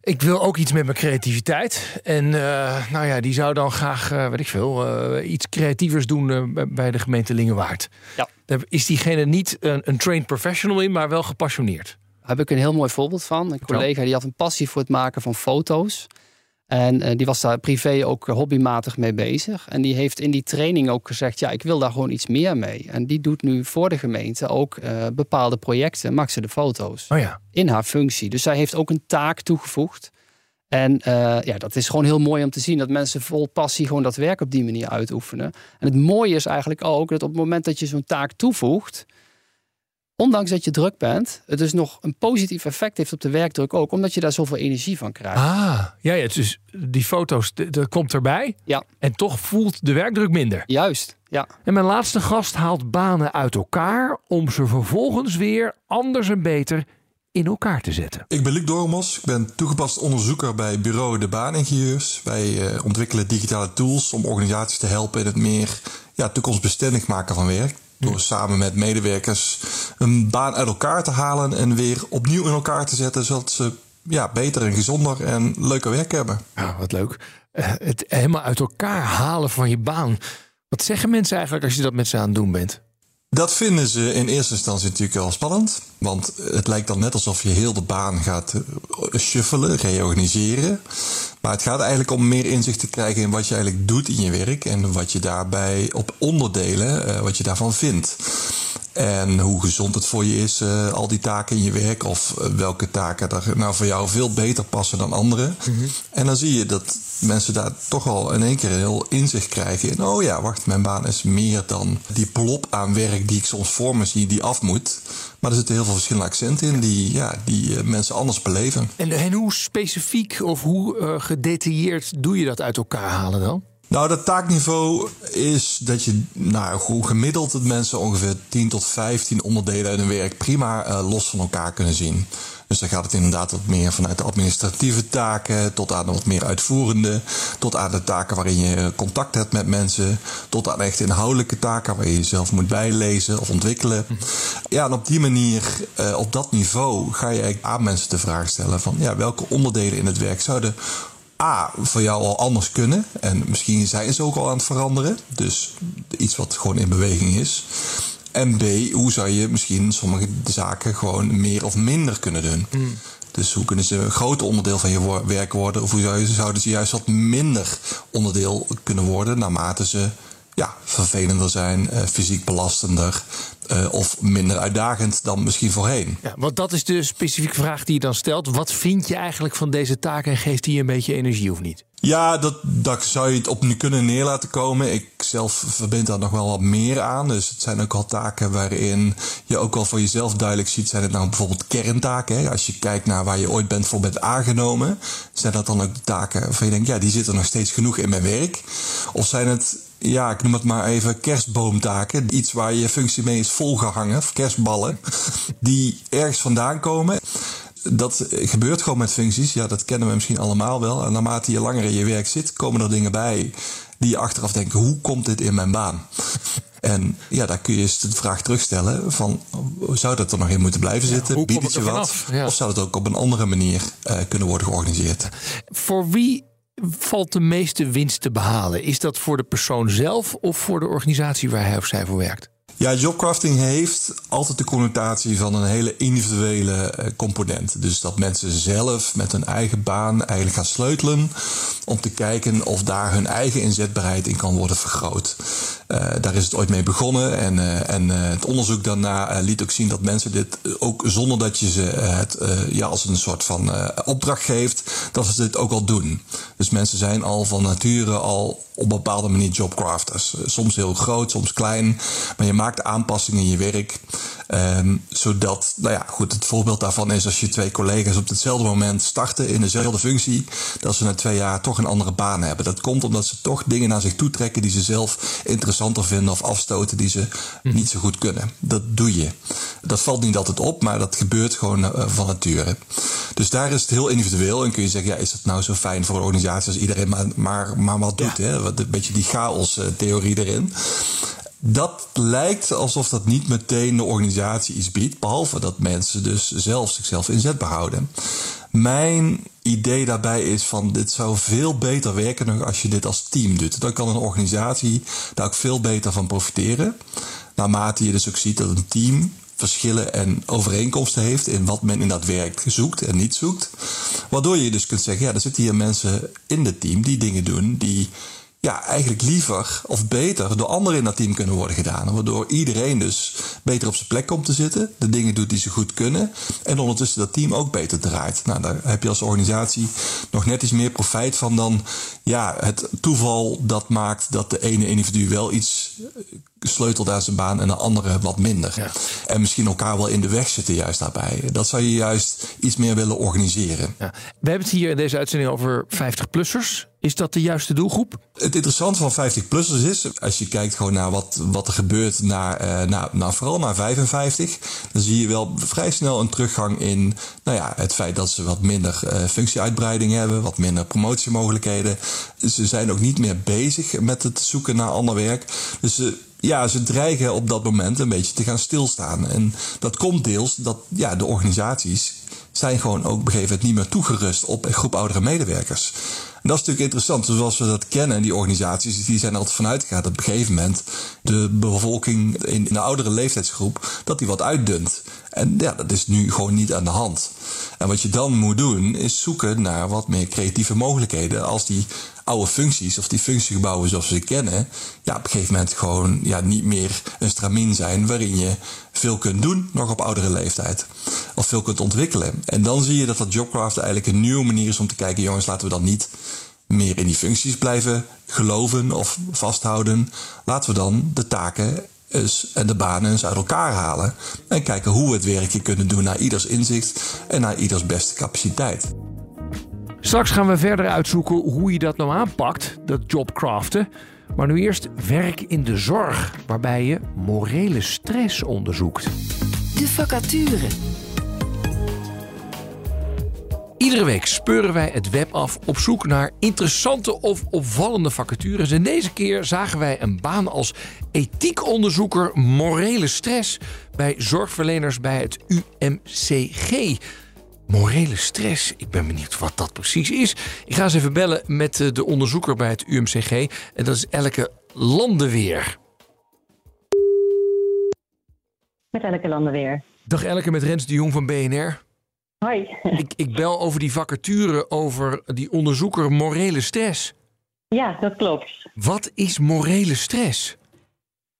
S2: ik wil ook iets met mijn creativiteit. En uh, nou ja, die zou dan graag, uh, weet ik veel, iets creatievers doen bij de gemeente Lingewaard. Ja. Daar is diegene niet een, een trained professional in, maar wel gepassioneerd.
S5: Daar heb ik een heel mooi voorbeeld van. Een collega die had een passie voor het maken van foto's. En uh, die was daar privé ook hobbymatig mee bezig. En die heeft in die training ook gezegd: ja, ik wil daar gewoon iets meer mee. En die doet nu voor de gemeente ook uh, bepaalde projecten, maakt ze de foto's.
S2: Oh ja.
S5: In haar functie. Dus zij heeft ook een taak toegevoegd. En uh, ja, dat is gewoon heel mooi om te zien dat mensen vol passie gewoon dat werk op die manier uitoefenen. En het mooie is eigenlijk ook dat op het moment dat je zo'n taak toevoegt, ondanks dat je druk bent, het dus nog een positief effect heeft op de werkdruk ook, omdat je daar zoveel energie van krijgt.
S2: Ah, ja, ja dus die foto's, dat komt erbij.
S5: Ja.
S2: En toch voelt de werkdruk minder.
S5: Juist, ja.
S2: En mijn laatste gast haalt banen uit elkaar om ze vervolgens weer anders en beter in elkaar te zetten.
S6: Ik ben Luc Dormos, ik ben toegepast onderzoeker bij bureau De Baaningenieurs. Wij uh, ontwikkelen digitale tools om organisaties te helpen in het meer ja, toekomstbestendig maken van werk. Door samen met medewerkers een baan uit elkaar te halen en weer opnieuw in elkaar te zetten, zodat ze ja, beter en gezonder en leuker werk hebben.
S2: Ja, wat leuk. Uh, het helemaal uit elkaar halen van je baan. Wat zeggen mensen eigenlijk als je dat met ze aan het doen bent?
S6: Dat vinden ze in eerste instantie natuurlijk wel spannend. Want het lijkt dan net alsof je heel de baan gaat eh, shuffelen, reorganiseren. Maar het gaat eigenlijk om meer inzicht te krijgen in wat je eigenlijk doet in je werk. En wat je daarbij op onderdelen, uh, wat je daarvan vindt. En hoe gezond het voor je is, uh, al die taken in je werk. Of uh, welke taken er nou voor jou veel beter passen dan andere. Mm -hmm. En dan zie je dat mensen daar toch al in één keer heel inzicht krijgen in... oh ja, wacht, mijn baan is meer dan die plop aan werk die ik soms voor me zie, die af moet. Maar er zitten heel veel verschillende accenten in die, ja, die uh, mensen anders beleven.
S2: En, en hoe specifiek of hoe gedetailleerd doe je dat uit elkaar halen dan?
S6: Nou, dat taakniveau is dat je, nou, hoe gemiddeld het mensen ongeveer 10 tot 15 onderdelen uit hun werk prima uh, los van elkaar kunnen zien. Dus dan gaat het inderdaad wat meer vanuit de administratieve taken, tot aan de wat meer uitvoerende, tot aan de taken waarin je contact hebt met mensen, tot aan echt inhoudelijke taken waar je jezelf moet bijlezen of ontwikkelen. Ja, en op die manier, uh, op dat niveau, ga je eigenlijk aan mensen de vraag stellen van, ja, welke onderdelen in het werk zouden A, voor jou al anders kunnen. En misschien zijn ze ook al aan het veranderen. Dus iets wat gewoon in beweging is. En B, hoe zou je misschien sommige zaken gewoon meer of minder kunnen doen? Mm. Dus hoe kunnen ze een groot onderdeel van je werk worden? Of hoe zouden ze juist wat minder onderdeel kunnen worden naarmate ze ja, vervelender zijn, uh, fysiek belastender uh, of minder uitdagend dan misschien voorheen.
S2: Ja, want dat is de specifieke vraag die je dan stelt. Wat vind je eigenlijk van deze taken en geeft die een beetje energie of niet?
S6: Ja, dat, dat zou je het op kunnen neer laten komen. Ik zelf verbind daar nog wel wat meer aan. Dus het zijn ook al taken waarin je ook al voor jezelf duidelijk ziet. Zijn het nou bijvoorbeeld kerntaken? Hè? Als je kijkt naar waar je ooit bent voor bent aangenomen. Zijn dat dan ook de taken waarvan je denkt, ja, die zitten nog steeds genoeg in mijn werk? Of zijn het ja, ik noem het maar even kerstboomtaken. Iets waar je functie mee is volgehangen, of kerstballen, die ergens vandaan komen. Dat gebeurt gewoon met functies. Ja, dat kennen we misschien allemaal wel. En naarmate je langer in je werk zit, komen er dingen bij die je achteraf denken: hoe komt dit in mijn baan? En ja, daar kun je eens de vraag terugstellen van zou dat er nog in moeten blijven zitten? Ja, Biedt het je wat? Ja. Of zou het ook op een andere manier uh, kunnen worden georganiseerd?
S2: Voor wie valt de meeste winst te behalen? Is dat voor de persoon zelf of voor de organisatie waar hij of zij voor werkt?
S6: Ja, jobcrafting heeft altijd de connotatie van een hele individuele component. Dus dat mensen zelf met hun eigen baan eigenlijk gaan sleutelen om te kijken of daar hun eigen inzetbaarheid in kan worden vergroot. Uh, daar is het ooit mee begonnen en, uh, en uh, het onderzoek daarna liet ook zien dat mensen dit ook zonder dat je ze het ja, als een soort van opdracht geeft, dat ze dit ook al doen. Dus mensen zijn al van nature al op bepaalde manier jobcrafters. Soms heel groot, soms klein, maar je maakt aanpassingen in je werk. Um, zodat, nou ja, goed, het voorbeeld daarvan is als je twee collega's op hetzelfde moment starten in dezelfde functie, dat ze na twee jaar toch een andere baan hebben. Dat komt omdat ze toch dingen naar zich toe trekken die ze zelf interessanter vinden of afstoten die ze hm. niet zo goed kunnen. Dat doe je. Dat valt niet altijd op, maar dat gebeurt gewoon uh, van nature. Dus daar is het heel individueel en kun je zeggen, ja, is het nou zo fijn voor een organisatie als iedereen maar, maar, maar wat doet? Ja. Hè? Wat, een beetje die chaos-theorie erin. Dat lijkt alsof dat niet meteen de organisatie iets biedt, behalve dat mensen dus zelf zichzelf inzetbaar houden. Mijn idee daarbij is van dit zou veel beter werken als je dit als team doet. Dan kan een organisatie daar ook veel beter van profiteren. Naarmate je dus ook ziet dat een team verschillen en overeenkomsten heeft in wat men in dat werk zoekt en niet zoekt. Waardoor je dus kunt zeggen, ja, er zitten hier mensen in het team die dingen doen die ja, eigenlijk liever of beter door anderen in dat team kunnen worden gedaan. Waardoor iedereen dus beter op zijn plek komt te zitten, de dingen doet die ze goed kunnen en ondertussen dat team ook beter draait. Nou, daar heb je als organisatie nog net iets meer profijt van dan ja, het toeval dat maakt dat de ene individu wel iets sleutelt aan zijn baan en de andere wat minder. Ja. En misschien elkaar wel in de weg zitten juist daarbij. Dat zou je juist iets meer willen organiseren. Ja.
S2: We hebben het hier in deze uitzending over 50-plussers. Is dat de juiste doelgroep?
S6: Het interessante van 50-plussers is, als je kijkt gewoon naar wat, wat er gebeurt naar, uh, naar, naar vooral naar 55, dan zie je wel vrij snel een teruggang in nou ja, het feit dat ze wat minder uh, functieuitbreiding hebben, wat minder promotiemogelijkheden. Ze zijn ook niet meer bezig met het zoeken naar ander werk. Dus ze ja, ze dreigen op dat moment een beetje te gaan stilstaan. En dat komt deels dat ja, de organisaties zijn gewoon ook op een gegeven moment niet meer toegerust op een groep oudere medewerkers. En dat is natuurlijk interessant. Zoals we dat kennen, die organisaties, die zijn altijd vanuit gegaan dat op een gegeven moment de bevolking in de oudere leeftijdsgroep, dat die wat uitdunt. En ja, dat is nu gewoon niet aan de hand. En wat je dan moet doen, is zoeken naar wat meer creatieve mogelijkheden als die oude functies of die functiegebouwen zoals we ze kennen, ja, op een gegeven moment gewoon ja, niet meer een stramien zijn waarin je veel kunt doen, nog op oudere leeftijd. Of veel kunt ontwikkelen. En dan zie je dat dat jobcraft eigenlijk een nieuwe manier is om te kijken, jongens, laten we dan niet meer in die functies blijven geloven of vasthouden. Laten we dan de taken en de banen eens uit elkaar halen. En kijken hoe we het werkje kunnen doen naar ieders inzicht en naar ieders beste capaciteit.
S2: Straks gaan we verder uitzoeken hoe je dat nou aanpakt, dat jobcraften. Maar nu eerst werk in de zorg, waarbij je morele stress onderzoekt.
S1: De vacature.
S2: Iedere week speuren wij het web af op zoek naar interessante of opvallende vacatures. En deze keer zagen wij een baan als ethiekonderzoeker morele stress bij zorgverleners bij het UMCG. Morele stress, ik ben benieuwd wat dat precies is. Ik ga eens even bellen met eh, de onderzoeker bij het UMCG. En dat is Elke Landenweer.
S8: Met Elke Landenweer.
S2: Dag Elke, met Rens de Jong van BNR.
S8: Hoi.
S2: Ik, ik bel over die vacature over die onderzoeker morele stress.
S8: Ja, dat klopt.
S2: Wat is morele stress?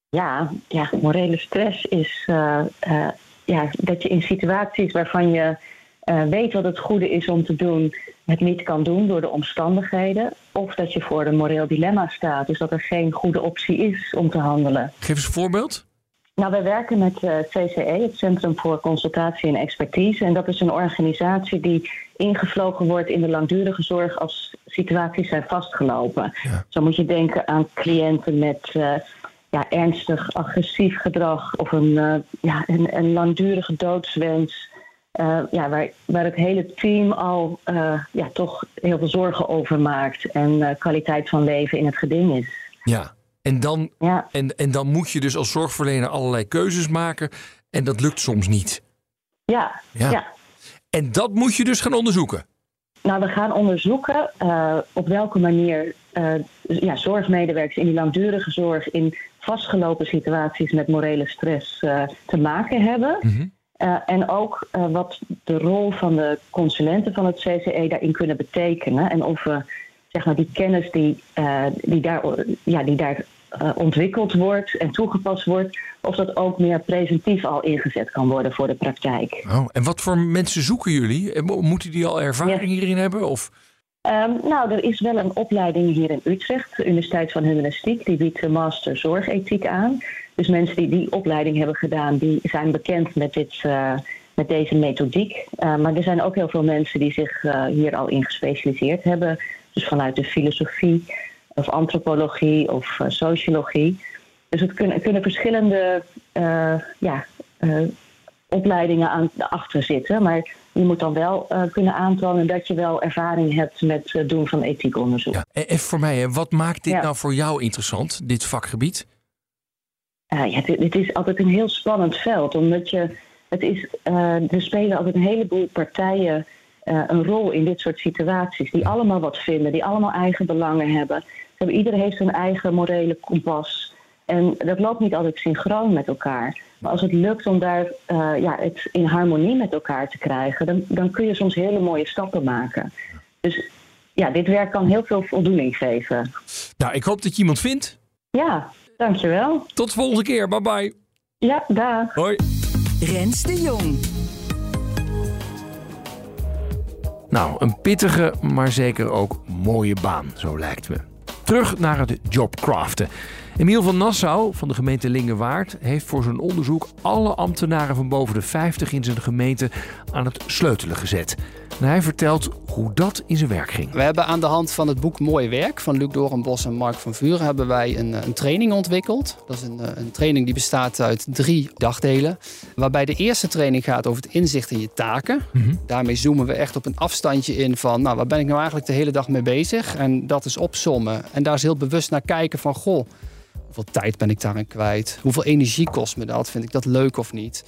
S8: Ja, ja morele stress is uh, uh, ja, dat je in situaties waarvan je uh, weet wat het goede is om te doen, het niet kan doen door de omstandigheden. Of dat je voor een moreel dilemma staat, dus dat er geen goede optie is om te handelen.
S2: Geef eens een voorbeeld.
S8: Nou, wij werken met uh, CCE, het Centrum voor Consultatie en Expertise. En dat is een organisatie die ingevlogen wordt in de langdurige zorg als situaties zijn vastgelopen.
S2: Ja.
S8: Zo moet je denken aan cliënten met uh, ja, ernstig agressief gedrag of een, uh, ja, een, een langdurige doodswens. Ja, waar, waar het hele team al ja, toch heel veel zorgen over maakt en kwaliteit van leven in het geding is.
S2: Ja, en dan,
S8: ja.
S2: en, en dan moet je dus als zorgverlener allerlei keuzes maken. En dat lukt soms niet.
S8: Ja,
S2: ja.
S8: ja.
S2: En dat moet je dus gaan onderzoeken.
S8: Nou, we gaan onderzoeken op welke manier ja, zorgmedewerkers in die langdurige zorg in vastgelopen situaties met morele stress te maken hebben.
S2: Mhm.
S8: en ook wat de rol van de consulenten van het CCE daarin kunnen betekenen. En of we zeg maar, die kennis die, die daar, ja, die daar ontwikkeld wordt en toegepast wordt, of dat ook meer preventief al ingezet kan worden voor de praktijk.
S2: Oh, en wat voor mensen zoeken jullie? Moeten die al ervaring ja. hierin hebben? Of?
S8: Um, nou, er is wel een opleiding hier in Utrecht, de Universiteit van Humanistiek, die biedt de master zorgethiek aan. Dus mensen die die opleiding hebben gedaan, die zijn bekend met, dit, uh, met deze methodiek. Uh, maar er zijn ook heel veel mensen die zich hier al in gespecialiseerd hebben, dus vanuit de filosofie of antropologie of sociologie. Dus het kunnen, kunnen verschillende ja, opleidingen aan, achter zitten. Maar je moet dan wel kunnen aantonen dat je wel ervaring hebt met het doen van ethiekonderzoek.
S2: Ja. En voor mij, wat maakt dit
S8: Ja.
S2: nou voor jou interessant, dit vakgebied?
S8: Ja, dit, dit is altijd een heel spannend veld. Omdat je, het is, er spelen altijd een heleboel partijen uh, een rol in dit soort situaties. Die allemaal wat vinden, die allemaal eigen belangen hebben. Iedereen heeft zijn eigen morele kompas. En dat loopt niet altijd synchroon met elkaar. Maar als het lukt om daar uh, ja, het in harmonie met elkaar te krijgen, dan, dan kun je soms hele mooie stappen maken. Dus ja, dit werk kan heel veel voldoening geven.
S2: Nou, ik hoop dat je iemand vindt.
S8: Ja, dankjewel.
S2: Tot de volgende keer. Bye bye.
S8: Ja, dag.
S2: Hoi.
S1: Rens de Jong.
S2: Nou, een pittige, maar zeker ook mooie baan, zo lijkt me. Terug naar het jobcraften. Emiel van Nassau van de gemeente Lingewaard heeft voor zijn onderzoek alle ambtenaren van boven de 50 in zijn gemeente aan het sleutelen gezet. En hij vertelt hoe dat in zijn werk ging.
S5: We hebben aan de hand van het boek Mooi Werk van Luc Doornbos en Mark van Vuren hebben wij een, een training ontwikkeld. Dat is een, een training die bestaat uit drie dagdelen. Waarbij de eerste training gaat over het inzicht in je taken.
S2: Mm-hmm.
S5: Daarmee zoomen we echt op een afstandje in van, nou, waar ben ik nou eigenlijk de hele dag mee bezig? En dat is opsommen. En daar is heel bewust naar kijken van, goh, hoeveel tijd ben ik daarin kwijt? Hoeveel energie kost me dat? Vind ik dat leuk of niet?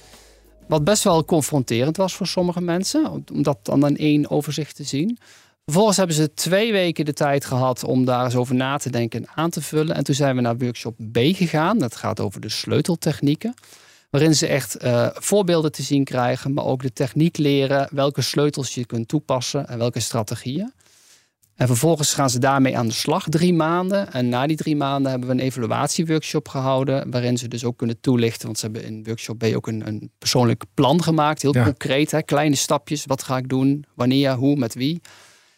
S5: Wat best wel confronterend was voor sommige mensen, om dat dan in één overzicht te zien. Vervolgens hebben ze twee weken de tijd gehad om daar eens over na te denken en aan te vullen. En toen zijn we naar workshop B gegaan. Dat gaat over de sleuteltechnieken. Waarin ze echt uh, voorbeelden te zien krijgen, maar ook de techniek leren welke sleutels je kunt toepassen en welke strategieën. En vervolgens gaan ze daarmee aan de slag drie maanden. En na die drie maanden hebben we een evaluatieworkshop gehouden. Waarin ze dus ook kunnen toelichten. Want ze hebben in workshop B ook een, een persoonlijk plan gemaakt. Heel
S2: Ja.
S5: concreet. Hè? Kleine stapjes. Wat ga ik doen? Wanneer? Hoe? Met wie?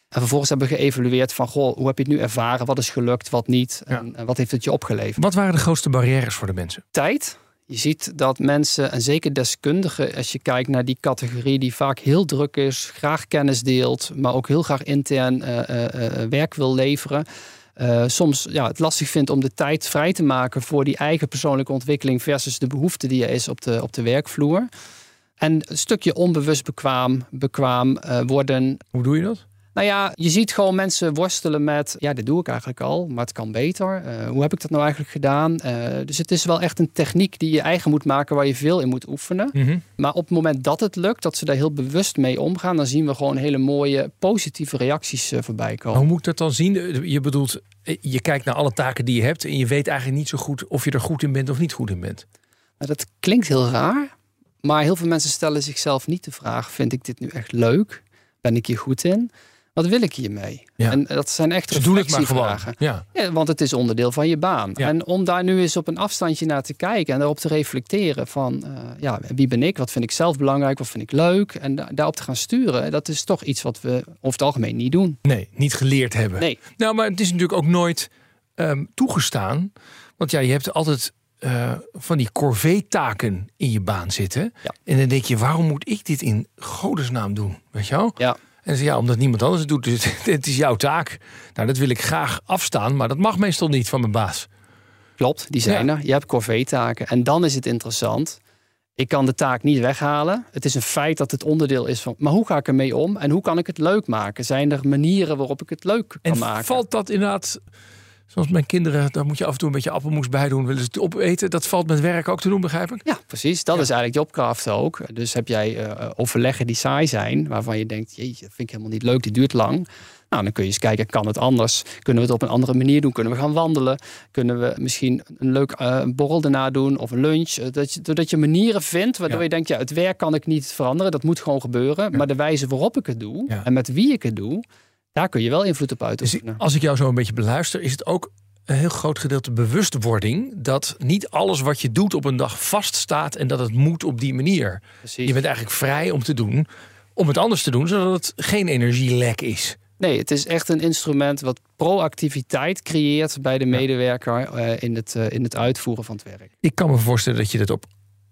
S5: En vervolgens hebben we geëvalueerd van... Goh, hoe heb je het nu ervaren? Wat is gelukt? Wat niet? En, en wat heeft het je opgeleverd?
S2: Wat waren de grootste barrières voor de mensen?
S5: tijd. Je ziet dat mensen, en zeker deskundigen, als je kijkt naar die categorie die vaak heel druk is, graag kennis deelt, maar ook heel graag intern eh, eh, eh, werk wil leveren. soms ja, het lastig vindt om de tijd vrij te maken voor die eigen persoonlijke ontwikkeling versus de behoefte die er is op de, op de werkvloer. En een stukje onbewust bekwaam, bekwaam worden.
S2: Hoe doe je dat?
S5: Nou ja, je ziet gewoon mensen worstelen met, ja, dit doe ik eigenlijk al, maar het kan beter. Eh, hoe heb ik dat nou eigenlijk gedaan? Eh, dus het is wel echt een techniek die je eigen moet maken, waar je veel in moet oefenen.
S2: Mhm.
S5: Maar op het moment dat het lukt, dat ze daar heel bewust mee omgaan, dan zien we gewoon hele mooie positieve reacties eh, voorbij komen.
S2: Hoe moet ik dat dan zien? Je bedoelt, je kijkt naar alle taken die je hebt en je weet eigenlijk niet zo goed of je er goed in bent of niet goed in bent.
S5: Nou, dat klinkt heel raar, maar heel veel mensen stellen zichzelf niet de vraag: vind ik dit nu echt leuk? Ben ik hier goed in? Wat wil ik hiermee?
S2: Ja.
S5: En dat zijn echt
S2: Dus
S5: reflectievragen.
S2: Ja.
S5: Ja, want het is onderdeel van je baan.
S2: Ja.
S5: En om daar nu eens op een afstandje naar te kijken en daarop te reflecteren van, eh, ja, wie ben ik? Wat vind ik zelf belangrijk? Wat vind ik leuk? En da- daarop te gaan sturen, dat is toch iets wat we over het algemeen niet doen.
S2: Nee, niet geleerd hebben.
S5: Nee.
S2: Nou, maar het is natuurlijk ook nooit ehm, toegestaan. Want ja, je hebt altijd eh, van die corvée-taken in je baan zitten.
S5: Ja.
S2: En dan denk je, waarom moet ik dit in godesnaam doen? Weet je wel?
S5: Ja.
S2: En je, ja, omdat niemand anders het doet. Dus het is jouw taak. Nou, dat wil ik graag afstaan, maar dat mag meestal niet van mijn baas.
S5: Klopt, die zijn
S2: Ja.
S5: er. Je hebt corvée-taken. En dan is het interessant. Ik kan de taak niet weghalen. Het is een feit dat het onderdeel is van. Maar hoe ga ik ermee om en hoe kan ik het leuk maken? Zijn er manieren waarop ik het leuk kan
S2: En
S5: maken?
S2: valt dat inderdaad, zoals mijn kinderen, daar moet je af en toe een beetje appelmoes bij doen, willen ze het opeten. Dat valt met werk ook te doen, begrijp ik?
S5: Ja, precies. Dat is eigenlijk jobcraft ook. Dus heb jij eh, overleggen die saai zijn, waarvan je denkt, jeetje, dat vind ik helemaal niet leuk, die duurt lang. Nou, dan kun je eens kijken, kan het anders? Kunnen we het op een andere manier doen? Kunnen we gaan wandelen? Kunnen we misschien een leuk eh, borrel daarna doen of een lunch? Eh, Dat je, doordat je manieren vindt waardoor
S2: Ja.
S5: je denkt, ja, het werk kan ik niet veranderen. Dat moet gewoon gebeuren. Maar de wijze waarop ik het doe
S2: Ja.
S5: en met wie ik het doe, daar kun je wel invloed op
S2: Dus
S5: uitoefenen.
S2: als ik jou zo een beetje beluister, is het ook een heel groot gedeelte bewustwording dat niet alles wat je doet op een dag vaststaat en dat het moet op die manier.
S5: Precies.
S2: Je bent eigenlijk vrij om te doen, om het anders te doen, zodat het geen energielek is.
S5: Nee, het is echt een instrument wat proactiviteit creëert bij de medewerker eh, in, het, eh, in het uitvoeren van het werk.
S2: Ik kan me voorstellen dat je dat op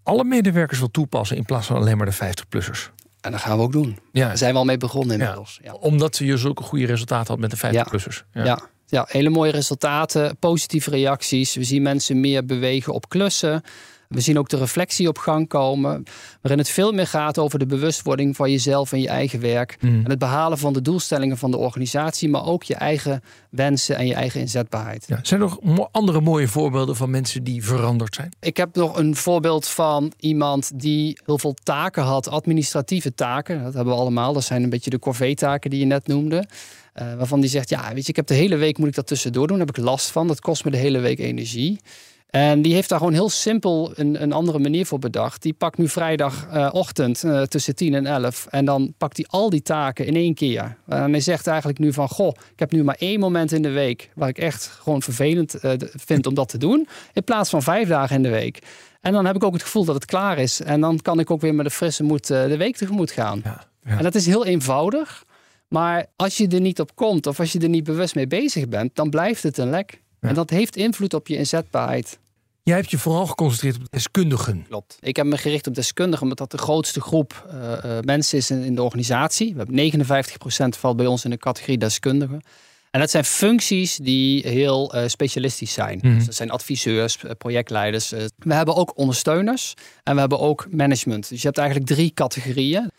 S2: alle medewerkers wil toepassen in plaats van alleen maar de 50-plussers.
S5: En dat gaan we ook doen.
S2: Ja.
S5: Daar zijn we al mee begonnen
S2: Ja.
S5: inmiddels. Ja.
S2: Omdat je zulke goede resultaten had met de 50-plussers.
S5: Ja. Ja. hele mooie resultaten, positieve reacties. We zien mensen meer bewegen op klussen. We zien ook de reflectie op gang komen. Waarin het veel meer gaat over de bewustwording van jezelf en je eigen werk.
S2: Mm.
S5: En het behalen van de doelstellingen van de organisatie. Maar ook je eigen wensen en je eigen inzetbaarheid.
S2: Ja. Zijn er nog andere mooie voorbeelden van mensen die veranderd zijn?
S5: Ik heb nog een voorbeeld van iemand die heel veel taken had, administratieve taken. Dat hebben we allemaal. Dat zijn een beetje de corvée-taken die je net noemde. Eh, waarvan die zegt, ja, weet je, ik heb de hele week moet ik dat tussendoor doen. Daar heb ik last van. Dat kost me de hele week energie. En die heeft daar gewoon heel simpel een, een andere manier voor bedacht. Die pakt nu vrijdagochtend eh, tussen 10 en 11. En dan pakt hij al die taken in één keer. En hij zegt eigenlijk nu van... Goh, ik heb nu maar één moment in de week... waar ik echt gewoon vervelend eh, vind om dat te doen. In plaats van vijf dagen in de week. En dan heb ik ook het gevoel dat het klaar is. En dan kan ik ook weer met een frisse moed eh, de week tegemoet gaan.
S2: Ja. Ja.
S5: En dat is heel eenvoudig. Maar als je er niet op komt of als je er niet bewust mee bezig bent, dan blijft het een lek. En dat heeft invloed op je inzetbaarheid.
S2: Jij hebt je vooral geconcentreerd op deskundigen.
S5: Klopt. Ik heb me gericht op deskundigen, omdat dat de grootste groep eh, eh, mensen is in, in de organisatie. We hebben 59% valt bij ons in de categorie deskundigen. En dat zijn functies die heel eh, specialistisch zijn.
S2: Mhm.
S5: Dus dat zijn adviseurs, projectleiders. We hebben ook ondersteuners en we hebben ook management. Dus je hebt eigenlijk drie categorieën.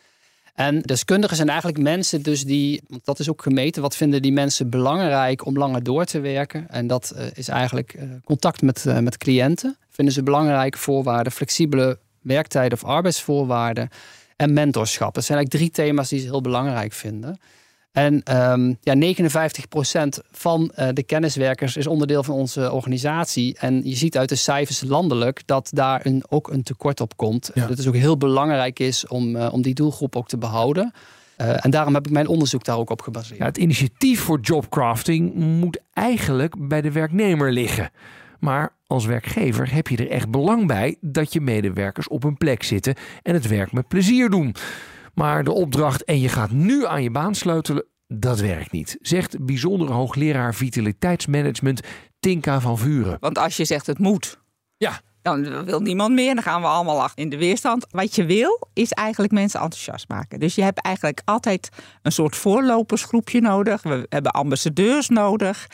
S5: En deskundigen zijn eigenlijk mensen dus die, want dat is ook gemeten, wat vinden die mensen belangrijk om langer door te werken? En dat eh, is eigenlijk eh, contact met, eh, met cliënten. Vinden ze belangrijke voorwaarden, flexibele werktijden of arbeidsvoorwaarden en mentorschap. Dat zijn eigenlijk drie thema's die ze heel belangrijk vinden. En ehm, ja, 59% van eh, de kenniswerkers is onderdeel van onze organisatie. En je ziet uit de cijfers landelijk dat daar een, ook een tekort op komt.
S2: Ja.
S5: Dat het ook heel belangrijk is om, eh, om die doelgroep ook te behouden. Eh, en daarom heb ik mijn onderzoek daar ook op gebaseerd.
S2: Ja, het initiatief voor jobcrafting moet eigenlijk bij de werknemer liggen. Maar als werkgever heb je er echt belang bij dat je medewerkers op hun plek zitten en het werk met plezier doen. Maar de opdracht en je gaat nu aan je baan sleutelen, dat werkt niet. Zegt bijzondere hoogleraar vitaliteitsmanagement Tinka van Vuren.
S7: Want als je zegt het moet,
S2: Ja,
S7: dan wil niemand meer. Dan gaan we allemaal in de weerstand. Wat je wil, is eigenlijk mensen enthousiast maken. Dus je hebt eigenlijk altijd een soort voorlopersgroepje nodig. We hebben ambassadeurs nodig.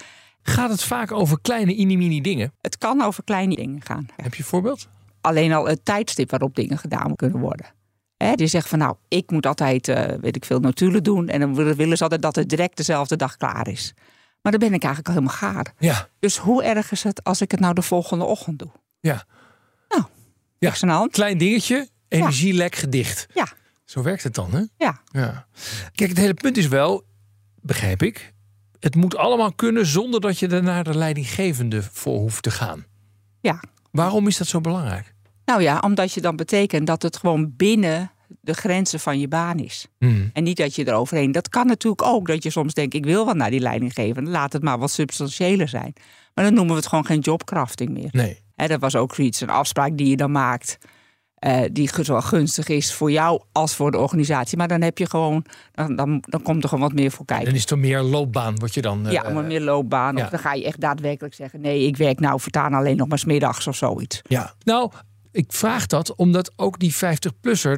S2: gaat het vaak over kleine inimini dingen?
S7: Het kan over kleine dingen gaan.
S2: Heb je een voorbeeld?
S7: Alleen al het tijdstip waarop dingen gedaan kunnen worden. Hè, die zegt van nou, ik moet altijd, eh, weet ik veel, notulen doen. En dan willen ze altijd dat het direct dezelfde dag klaar is. Maar dan ben ik eigenlijk al helemaal gaar.
S2: Ja,
S7: Dus hoe erg is het als ik het nou de volgende ochtend doe?
S2: ja.
S7: Nou,
S2: Ja.
S7: aan de hand.
S2: Klein dingetje, energielek gedicht.
S7: Ja.
S2: Zo werkt het dan, hè?
S7: Ja.
S2: Ja. Kijk, het hele punt is wel, begrijp ik, het moet allemaal kunnen zonder dat je er naar de leidinggevende voor hoeft te gaan.
S7: Ja.
S2: Waarom is dat zo belangrijk?
S7: Nou ja, omdat je dan betekent dat het gewoon binnen de grenzen van je baan is.
S2: Hmm.
S7: En niet dat je eroverheen. Dat kan natuurlijk ook. Dat je soms denkt, ik wil wel naar die leidinggevende. Laat het maar wat substantiëler zijn. Maar dan noemen we het gewoon geen jobcrafting meer.
S2: Nee.
S7: Hè, dat was ook zoiets, een afspraak die je dan maakt. eh, die zo gunstig is voor jou als voor de organisatie. Maar dan heb je gewoon, dan, dan, dan komt er gewoon wat meer voor kijken.
S2: Dan is het meer loopbaan wat je dan... eh,
S7: ja, maar meer loopbaan.
S2: ja.
S7: Of dan ga je echt daadwerkelijk zeggen: nee, ik werk nou voortaan alleen nog maar 's middags of zoiets.
S2: Ja, nou, ik vraag dat omdat ook die 50-plusser,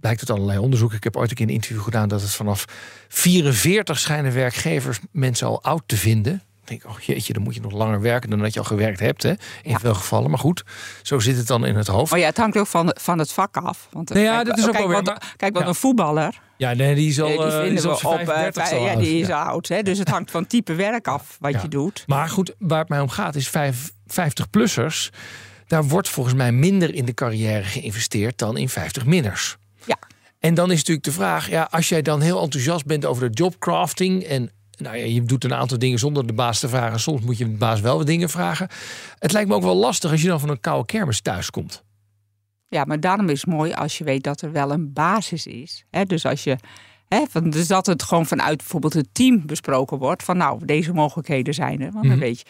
S2: blijkt uit allerlei onderzoeken. Ik heb ooit een keer een interview gedaan dat het vanaf 44 schijnen werkgevers mensen al oud te vinden. Ik denk, oh jeetje, dan moet je nog langer werken dan dat je al gewerkt hebt. Hè? In veel gevallen. Maar goed, zo zit het dan in het hoofd.
S7: Maar ja, het hangt ook van, van het vak af. Want, eh,
S2: Nee, ja,
S7: kijk,
S2: dat is ook
S7: kijk,
S2: wel weer, maar-
S7: Kijk, want
S2: ja.
S7: een voetballer,
S2: Ja, nee, die is al,
S7: eh, die
S2: eh, die is
S7: we
S2: op
S7: op,
S2: zijn
S7: eh,
S2: 35
S7: vij-
S2: al
S7: ja,
S2: oud.
S7: die is
S2: Ja.
S7: oud. Hè? Dus het hangt van type werk af wat je doet.
S2: Maar goed, waar het mij om gaat is vijf- 50-plussers. Daar wordt volgens mij minder in de carrière geïnvesteerd dan in 50-minners.
S7: Ja.
S2: En dan is natuurlijk de vraag, ja, als jij dan heel enthousiast bent over de jobcrafting en nou ja, je doet een aantal dingen zonder de baas te vragen. Soms moet je de baas wel wat dingen vragen. Het lijkt me ook wel lastig als je dan van een koude kermis thuis komt.
S7: Ja, maar daarom is het mooi als je weet dat er wel een basis is. Dus als je. Van, dus dat het gewoon vanuit bijvoorbeeld het team besproken wordt. Van nou, deze mogelijkheden zijn er. Want dan
S2: Mhm.
S7: weet je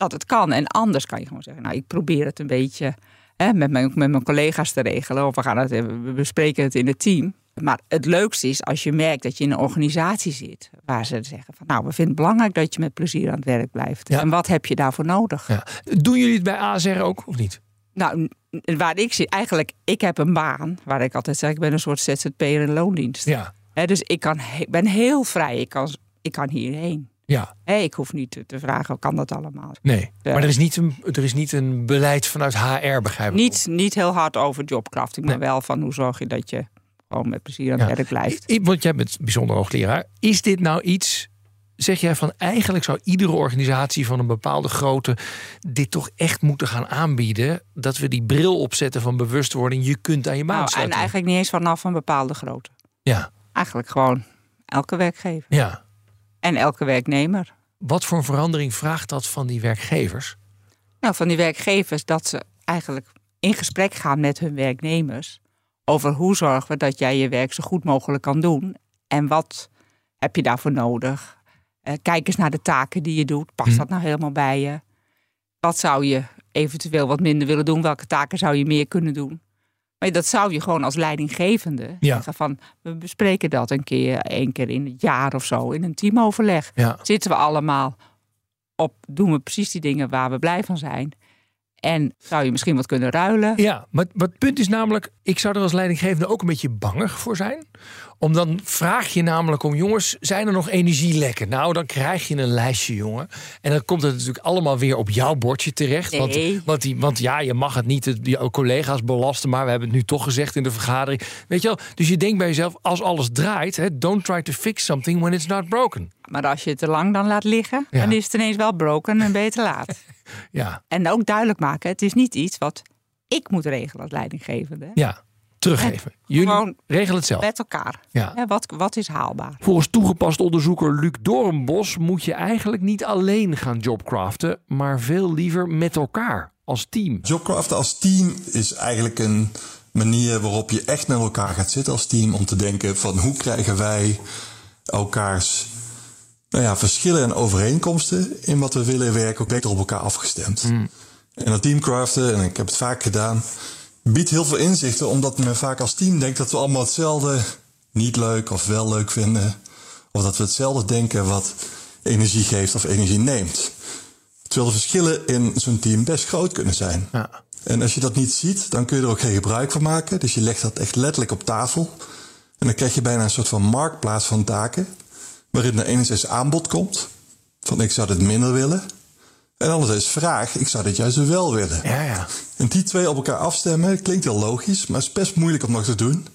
S7: dat het kan. En anders kan je gewoon zeggen, nou, ik probeer het een beetje hè, met, mijn, met mijn collega's te regelen. Of we, gaan het, we bespreken het in het team. Maar het leukste is als je merkt dat je in een organisatie zit. Waar ze zeggen van nou, we vinden het belangrijk dat je met plezier aan het werk blijft.
S2: Ja.
S7: En wat heb je daarvoor nodig?
S2: Ja. Doen jullie het bij ASR ook of niet?
S7: Nou, waar ik zit, eigenlijk, ik heb een baan waar ik altijd zeg, ik ben een soort ZZP'er in loondienst.
S2: Ja.
S7: Dus ik kan, ben heel vrij, ik kan, ik kan hierheen.
S2: Ja,
S7: Hè, ik hoef niet te, vragen, kan dat allemaal?
S2: nee. Maar er is, niet een, er is niet een beleid vanuit HR, begrijp ik.
S7: Niet, niet heel hard over jobcrafting, maar
S2: Nee.
S7: wel van hoe zorg je dat je gewoon met plezier aan het
S2: Ja.
S7: werk blijft.
S2: I- Want jij bent bijzonder hoogleraar. Is dit nou iets, zeg jij van eigenlijk zou iedere organisatie van een bepaalde grootte dit toch echt moeten gaan aanbieden? Dat we die bril opzetten van bewustwording, je kunt aan je baan
S7: Nou, en eigenlijk niet eens vanaf een bepaalde grootte.
S2: Ja,
S7: Eigenlijk gewoon elke werkgever
S2: ja.
S7: En elke werknemer.
S2: Wat voor verandering vraagt dat van die werkgevers?
S7: Nou, van die werkgevers dat ze eigenlijk in gesprek gaan met hun werknemers over hoe zorgen we dat jij je werk zo goed mogelijk kan doen en wat heb je daarvoor nodig. Eh, kijk eens naar de taken die je doet. Past
S2: Hm.
S7: dat nou helemaal bij je? Wat zou je eventueel wat minder willen doen? Welke taken zou je meer kunnen doen? Maar dat zou je gewoon als leidinggevende
S2: Ja.
S7: zeggen van we bespreken dat een keer, één keer in het jaar of zo in een teamoverleg.
S2: Ja.
S7: Zitten we allemaal op, doen we precies die dingen waar we blij van zijn. En zou je misschien wat kunnen ruilen?
S2: Ja, maar, maar het punt is namelijk, ik zou er als leidinggevende ook een beetje bangig voor zijn. Om dan vraag je namelijk om, jongens, zijn er nog energielekken? Nou, dan krijg je een lijstje, jongen. En dan komt het natuurlijk allemaal weer op jouw bordje terecht. Want,
S7: Nee.
S2: want, die, want ja, je mag het niet jouw collega's belasten, maar we hebben het nu toch gezegd in de vergadering. Weet je wel? Dus je denkt bij jezelf, als alles draait, hè, don't try to fix something when it's not broken.
S7: Maar als je het te lang dan laat liggen,
S2: Ja.
S7: dan is het ineens wel broken en te laat.
S2: Ja,
S7: en ook duidelijk maken, het is niet iets wat ik moet regelen als leidinggevende.
S2: ja. Teruggeven. Jullie
S7: Gewoon
S2: regelen het zelf.
S7: Met elkaar.
S2: Ja.
S7: Wat, wat is haalbaar?
S2: Volgens toegepast onderzoeker Luc Doornbos moet je eigenlijk niet alleen gaan jobcraften, maar veel liever met elkaar als team.
S6: Jobcraften als team is eigenlijk een manier waarop je echt met elkaar gaat zitten als team om te denken van hoe krijgen wij elkaars nou ja, verschillen en overeenkomsten in wat we willen werken ook beter op elkaar afgestemd. En dat teamcraften, en ik heb het vaak gedaan, biedt heel veel inzichten omdat men vaak als team denkt dat we allemaal hetzelfde niet leuk of wel leuk vinden. Of dat we hetzelfde denken wat energie geeft of energie neemt. Terwijl de verschillen in zo'n team best groot kunnen zijn.
S2: Ja.
S6: En als je dat niet ziet, dan kun je er ook geen gebruik van maken. Dus je legt dat echt letterlijk op tafel. En dan krijg je bijna een soort van marktplaats van taken. Waarin er enerzijds aanbod komt. Van ik zou dit minder willen. En anderzijds vraag, ik zou dit juist wel willen.
S2: Ja, ja.
S6: En die twee op elkaar afstemmen, klinkt heel logisch. Maar is best moeilijk om nog te doen.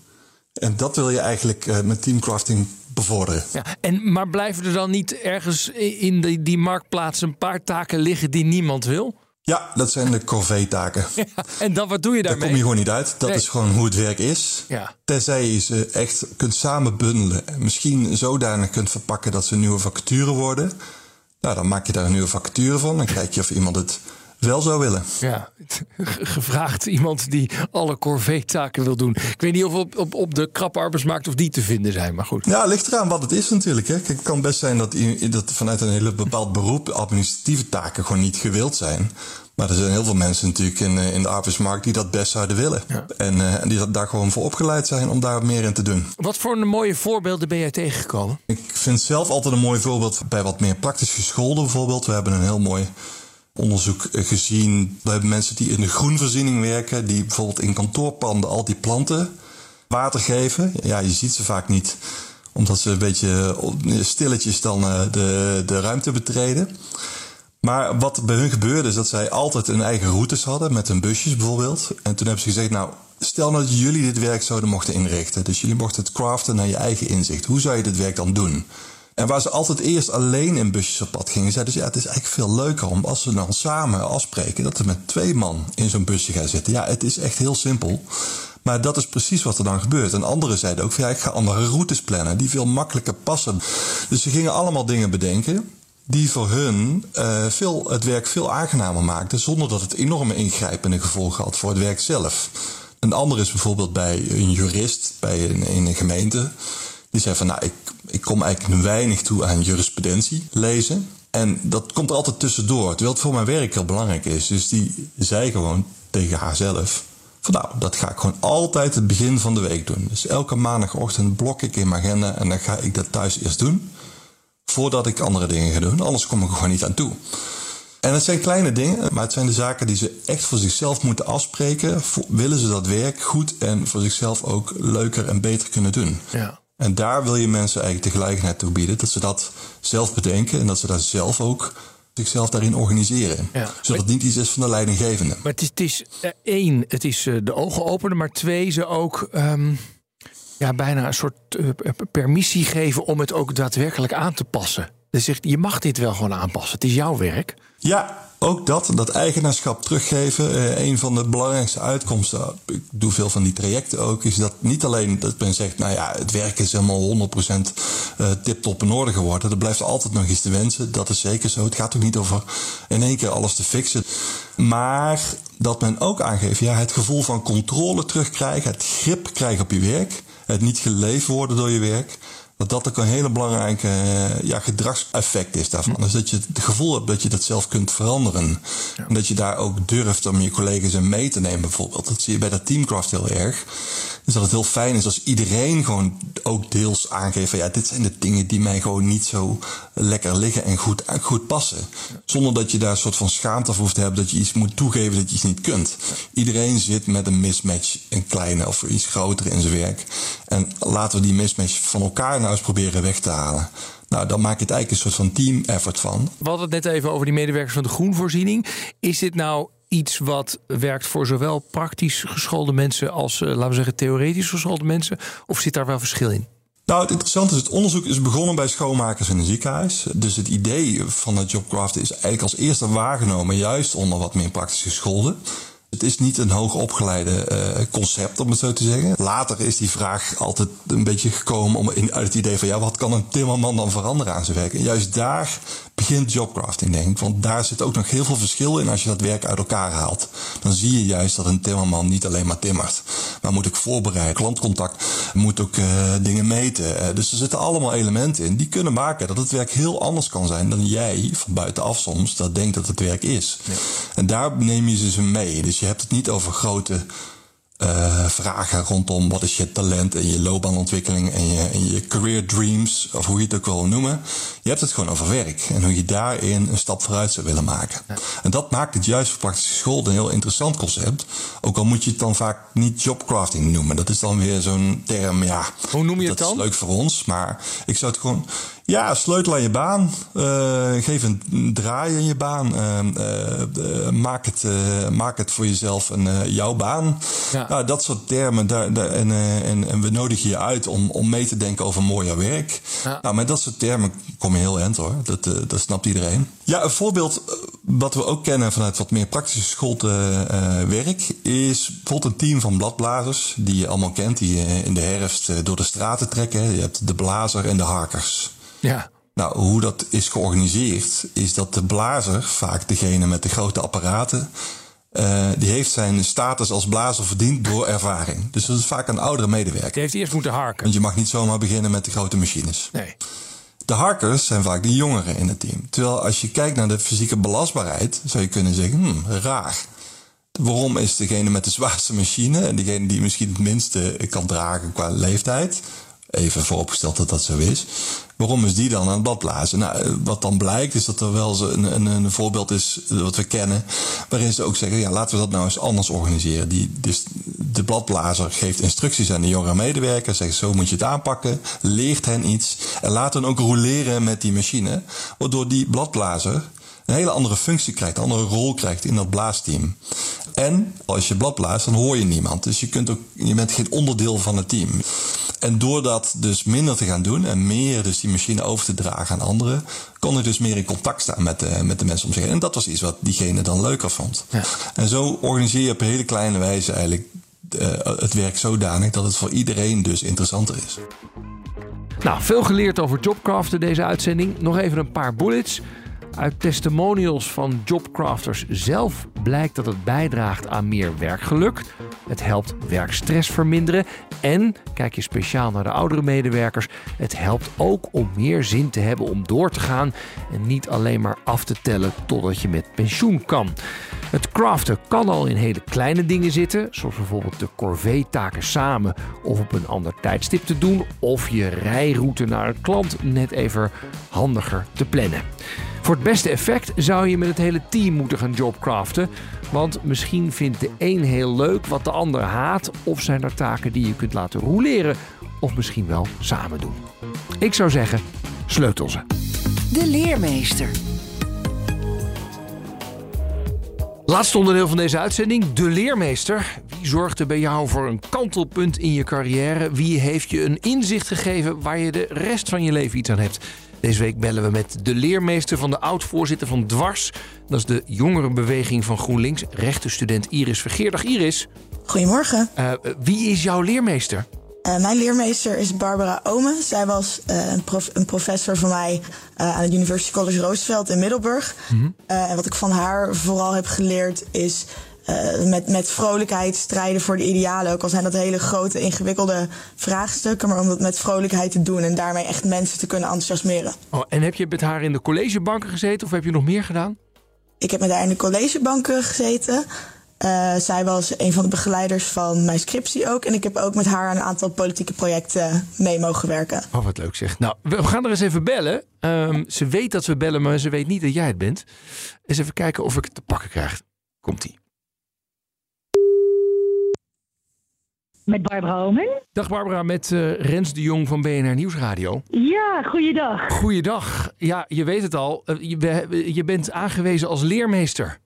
S6: En dat wil je eigenlijk uh, met teamcrafting bevorderen.
S2: Ja, en, maar blijven er dan niet ergens in die, die marktplaats een paar taken liggen die niemand wil?
S6: Ja, dat zijn de corvée-taken.
S2: Ja, en dan wat doe je daarmee?
S6: Daar kom je gewoon niet uit. Dat
S2: Nee.
S6: is gewoon hoe het werk is.
S2: Ja.
S6: Tenzij je ze echt kunt samen bundelen. En misschien zodanig kunt verpakken dat ze nieuwe vacature worden. Nou, dan maak je daar een nieuwe vacature van. Dan kijk je of iemand het wel zou willen.
S2: Ja, gevraagd iemand die alle corvée-taken wil doen. Ik weet niet of op, op, op de krappe arbeidsmarkt of die te vinden zijn, maar goed.
S6: Ja, het ligt eraan wat het is natuurlijk. Hè. Kijk, Het kan best zijn dat, dat vanuit een hele bepaald beroep administratieve taken gewoon niet gewild zijn. Maar er zijn heel veel mensen natuurlijk in, eh, in de arbeidsmarkt die dat best zouden willen. En, eh, en die dat daar gewoon voor opgeleid zijn om daar meer in te doen.
S2: Wat voor een mooie voorbeelden ben jij tegengekomen?
S6: Ik vind zelf altijd een mooi voorbeeld bij wat meer praktisch gescholden bijvoorbeeld. We hebben een heel mooi onderzoek eh, gezien. We hebben mensen die in de groenvoorziening werken, die bijvoorbeeld in kantoorpanden al die planten water geven. Ja, je ziet ze vaak niet, omdat ze een beetje eh, stilletjes dan eh, de, de ruimte betreden. Maar wat bij hun gebeurde is dat zij altijd hun eigen routes hadden met hun busjes bijvoorbeeld. En toen hebben ze gezegd, nou, stel nou dat jullie dit werk zouden mochten inrichten. Dus jullie mochten het craften naar je eigen inzicht. Hoe zou je dit werk dan doen? En waar ze altijd eerst alleen in busjes op pad gingen, zeiden ze, ja, het is eigenlijk veel leuker om als we dan samen afspreken, dat we met twee man in zo'n busje gaan zitten. Ja, het is echt heel simpel. Maar dat is precies wat er dan gebeurt. En anderen zeiden ook, ja, ik ga andere routes plannen die veel makkelijker passen. Dus ze gingen allemaal dingen bedenken die voor hun eh, veel, het werk veel aangenamer maakten, zonder dat het enorme ingrijpende gevolgen had voor het werk zelf. Een ander is bijvoorbeeld bij een jurist bij een, in een gemeente. Die zei van, nou, ik, ik kom eigenlijk weinig toe aan jurisprudentie lezen. En dat komt er altijd tussendoor, terwijl het voor mijn werk heel belangrijk is. Dus die zei gewoon tegen haarzelf... van nou, dat ga ik gewoon altijd het begin van de week doen. Dus elke maandagochtend blok ik in mijn agenda... en dan ga ik dat thuis eerst doen... voordat ik andere dingen ga doen. Anders kom ik er gewoon niet aan toe. En het zijn kleine dingen, maar het zijn de zaken die ze echt voor zichzelf moeten afspreken. Willen ze dat werk goed en voor zichzelf ook leuker en beter kunnen doen.
S2: Ja.
S6: En daar wil je mensen eigenlijk de gelegenheid toe bieden dat ze dat zelf bedenken en dat ze daar zelf ook zichzelf daarin organiseren.
S2: Ja.
S6: Zodat het niet iets is van de leidinggevende.
S2: Maar het is, het is eh, één, het is eh, de ogen openen, maar twee, ze ook ehm, ja, bijna een soort eh, permissie geven om het ook daadwerkelijk aan te passen. Dus zegt, je mag dit wel gewoon aanpassen. Het is jouw werk.
S6: Ja, ook dat, dat eigenaarschap teruggeven. Eh, een van de belangrijkste uitkomsten, ik doe veel van die trajecten ook, is dat niet alleen dat men zegt, nou ja, het werk is helemaal 100% eh, tip-top in orde geworden. Er blijft altijd nog iets te wensen, dat is zeker zo. Het gaat ook niet over in één keer alles te fixen. Maar dat men ook aangeeft, ja, het gevoel van controle terugkrijgen, het grip krijgen op je werk, het niet geleefd worden door je werk dat dat ook een hele belangrijke eh, ja, gedragseffect is daarvan. Dus dat je het gevoel hebt dat je dat zelf kunt veranderen. En dat je daar ook durft om je collega's in mee te nemen bijvoorbeeld. Dat zie je bij dat teamcraft heel erg. Dus dat het heel fijn is als iedereen gewoon ook deels aangeeft van ja, dit zijn de dingen die mij gewoon niet zo lekker liggen en goed, goed passen. Zonder dat je daar een soort van schaamte voor hoeft te hebben dat je iets moet toegeven dat je iets niet kunt. Iedereen zit met een mismatch, een kleine of iets groter in zijn werk. En laten we die mismatch van elkaar nou proberen weg te halen. Nou, dan maak je het eigenlijk een soort van team effort van.
S2: We hadden het net even over die medewerkers van de groenvoorziening. Is dit nou iets wat werkt voor zowel praktisch geschoolde mensen als, eh, laten we zeggen, theoretisch geschoolde mensen? Of zit daar wel verschil in?
S6: Nou, het interessante is, het onderzoek is begonnen bij schoonmakers in een ziekenhuis. Dus het idee van het jobcraft is eigenlijk als eerste waargenomen, juist onder wat meer praktisch gescholden. Het is niet een hoogopgeleide eh, concept, om het zo te zeggen. Later is die vraag altijd een beetje gekomen om in, uit het idee van ja, wat kan een timmerman dan veranderen aan zijn werk? En juist daar begint jobcrafting, denk ik. Want daar zit ook nog heel veel verschil in als je dat werk uit elkaar haalt. Dan zie je juist dat een timmerman niet alleen maar timmert. maar moet ook voorbereiden. Klantcontact moet ook uh, dingen meten. Uh, dus er zitten allemaal elementen in die kunnen maken dat het werk heel anders kan zijn dan jij van buitenaf soms dat denkt dat het werk is. Ja. En daar neem je ze mee. Dus je hebt het niet over grote uh, vragen rondom wat is je talent en je loopbaanontwikkeling en je, en je career dreams, of hoe je het ook wil noemen. Je hebt het gewoon over werk en hoe je daarin een stap vooruit zou willen maken. En dat maakt het juist voor praktische school een heel interessant concept. Ook al moet je het dan vaak niet jobcrafting noemen. Dat is dan weer zo'n term, ja.
S2: Hoe noem je het
S6: dan?
S2: Dat
S6: is leuk voor ons, maar ik zou het gewoon ja, sleutel aan je baan. Uh, geef een draai in je baan. Uh, uh, maak, het, maak het voor jezelf een, jouw baan. Ja. Nou, dat soort termen. Daar, daar en, en, en, we nodigen je uit om, om mee te denken over mooier werk. Ja. Nou, met dat soort termen kom heel eind hoor. Dat, dat snapt iedereen. Ja, een voorbeeld wat we ook kennen vanuit wat meer praktische schoolwerk... is bijvoorbeeld een team van bladblazers... die je allemaal kent, die in de herfst door de straten trekken. Je hebt de blazer en de harkers.
S2: Ja.
S6: Nou, hoe dat is georganiseerd, is dat de blazer, vaak degene met de grote apparaten, uh, die heeft zijn status als blazer verdiend door ervaring. Dus dat is vaak een oudere medewerker.
S2: Die heeft eerst moeten harken.
S6: Want je mag niet zomaar beginnen met de grote machines.
S2: Nee.
S6: De harkers zijn vaak de jongeren in het team. Terwijl als je kijkt naar de fysieke belastbaarheid, zou je kunnen zeggen, hmm, raar. Waarom is degene met de zwaarste machine en degene die misschien het minste kan dragen qua leeftijd, even vooropgesteld dat dat zo is. Waarom is die dan aan het badblazen? Nou, wat dan blijkt is dat er wel een, een, een voorbeeld is wat we kennen, waarin ze ook zeggen, ja, laten we dat nou eens anders organiseren. Die, dus de bladblazer geeft instructies aan de jongere medewerker, zegt zo moet je het aanpakken, leert hen iets en laat hen ook roleren met die machine, waardoor die bladblazer een hele andere functie krijgt, een andere rol krijgt in dat blaasteam. En als je blad blaast, dan hoor je niemand. Dus je, kunt ook, je bent geen onderdeel van het team. En door dat dus minder te gaan doen en meer dus die machine over te dragen aan anderen, kon ik dus meer in contact staan met de, met de mensen om zich heen. En dat was iets wat diegene dan leuker vond. Ja. En zo organiseer je op een hele kleine wijze eigenlijk uh, het werk zodanig dat het voor iedereen dus interessanter is.
S2: Nou, veel geleerd over jobcraften deze uitzending. Nog even een paar bullets. Uit testimonials van jobcrafters zelf blijkt dat het bijdraagt aan meer werkgeluk. Het helpt werkstress verminderen. En, kijk je speciaal naar de oudere medewerkers, het helpt ook om meer zin te hebben om door te gaan en niet alleen maar af te tellen totdat je met pensioen kan. Het craften kan al in hele kleine dingen zitten, zoals bijvoorbeeld de corvée-taken samen of op een ander tijdstip te doen, of je rijroute naar een klant net even handiger te plannen. Voor het beste effect zou je met het hele team moeten gaan jobcraften. Want misschien vindt de een heel leuk wat de ander haat. Of zijn er taken die je kunt laten roleren. Of misschien wel samen doen. Ik zou zeggen, sleutel ze.
S1: De leermeester.
S2: Laatste onderdeel van deze uitzending, de leermeester. Wie zorgt er bij jou voor een kantelpunt in je carrière? Wie heeft je een inzicht gegeven waar je de rest van je leven iets aan hebt? Deze week bellen we met de leermeester van de oud-voorzitter van Dwars. Dat is de jongerenbeweging van GroenLinks, rechtenstudent Iris Vergeer. Dag Iris.
S9: Goedemorgen.
S2: Uh, wie is jouw leermeester?
S9: Uh, mijn leermeester is Barbara Omen. Zij was uh, een, prof, een, professor van mij aan het University College Roosevelt in Middelburg. Mm -hmm. en wat ik van haar vooral heb geleerd is uh, met, met vrolijkheid strijden voor de idealen. Ook al zijn dat hele grote, ingewikkelde vraagstukken. Maar om dat met vrolijkheid te doen en daarmee echt mensen te kunnen enthousiasmeren.
S2: Oh, en heb je met haar in de collegebanken gezeten of heb je nog meer gedaan?
S9: Ik heb met haar in de collegebanken gezeten. Uh, zij was een van de begeleiders van mijn scriptie ook. En ik heb ook met haar aan een aantal politieke projecten mee mogen werken.
S2: Oh, wat leuk zeg. Nou, we gaan er eens even bellen. Um, ze weet dat we bellen, maar ze weet niet dat jij het bent. Eens even kijken of ik het te pakken krijg. Komt-ie.
S10: Met Barbara Omen.
S2: Dag Barbara, met uh, Rens de Jong van BNR Nieuwsradio.
S10: Ja, goeiedag.
S2: Goeiedag. Ja, je weet het al. Uh, je, je, bent aangewezen als leermeester.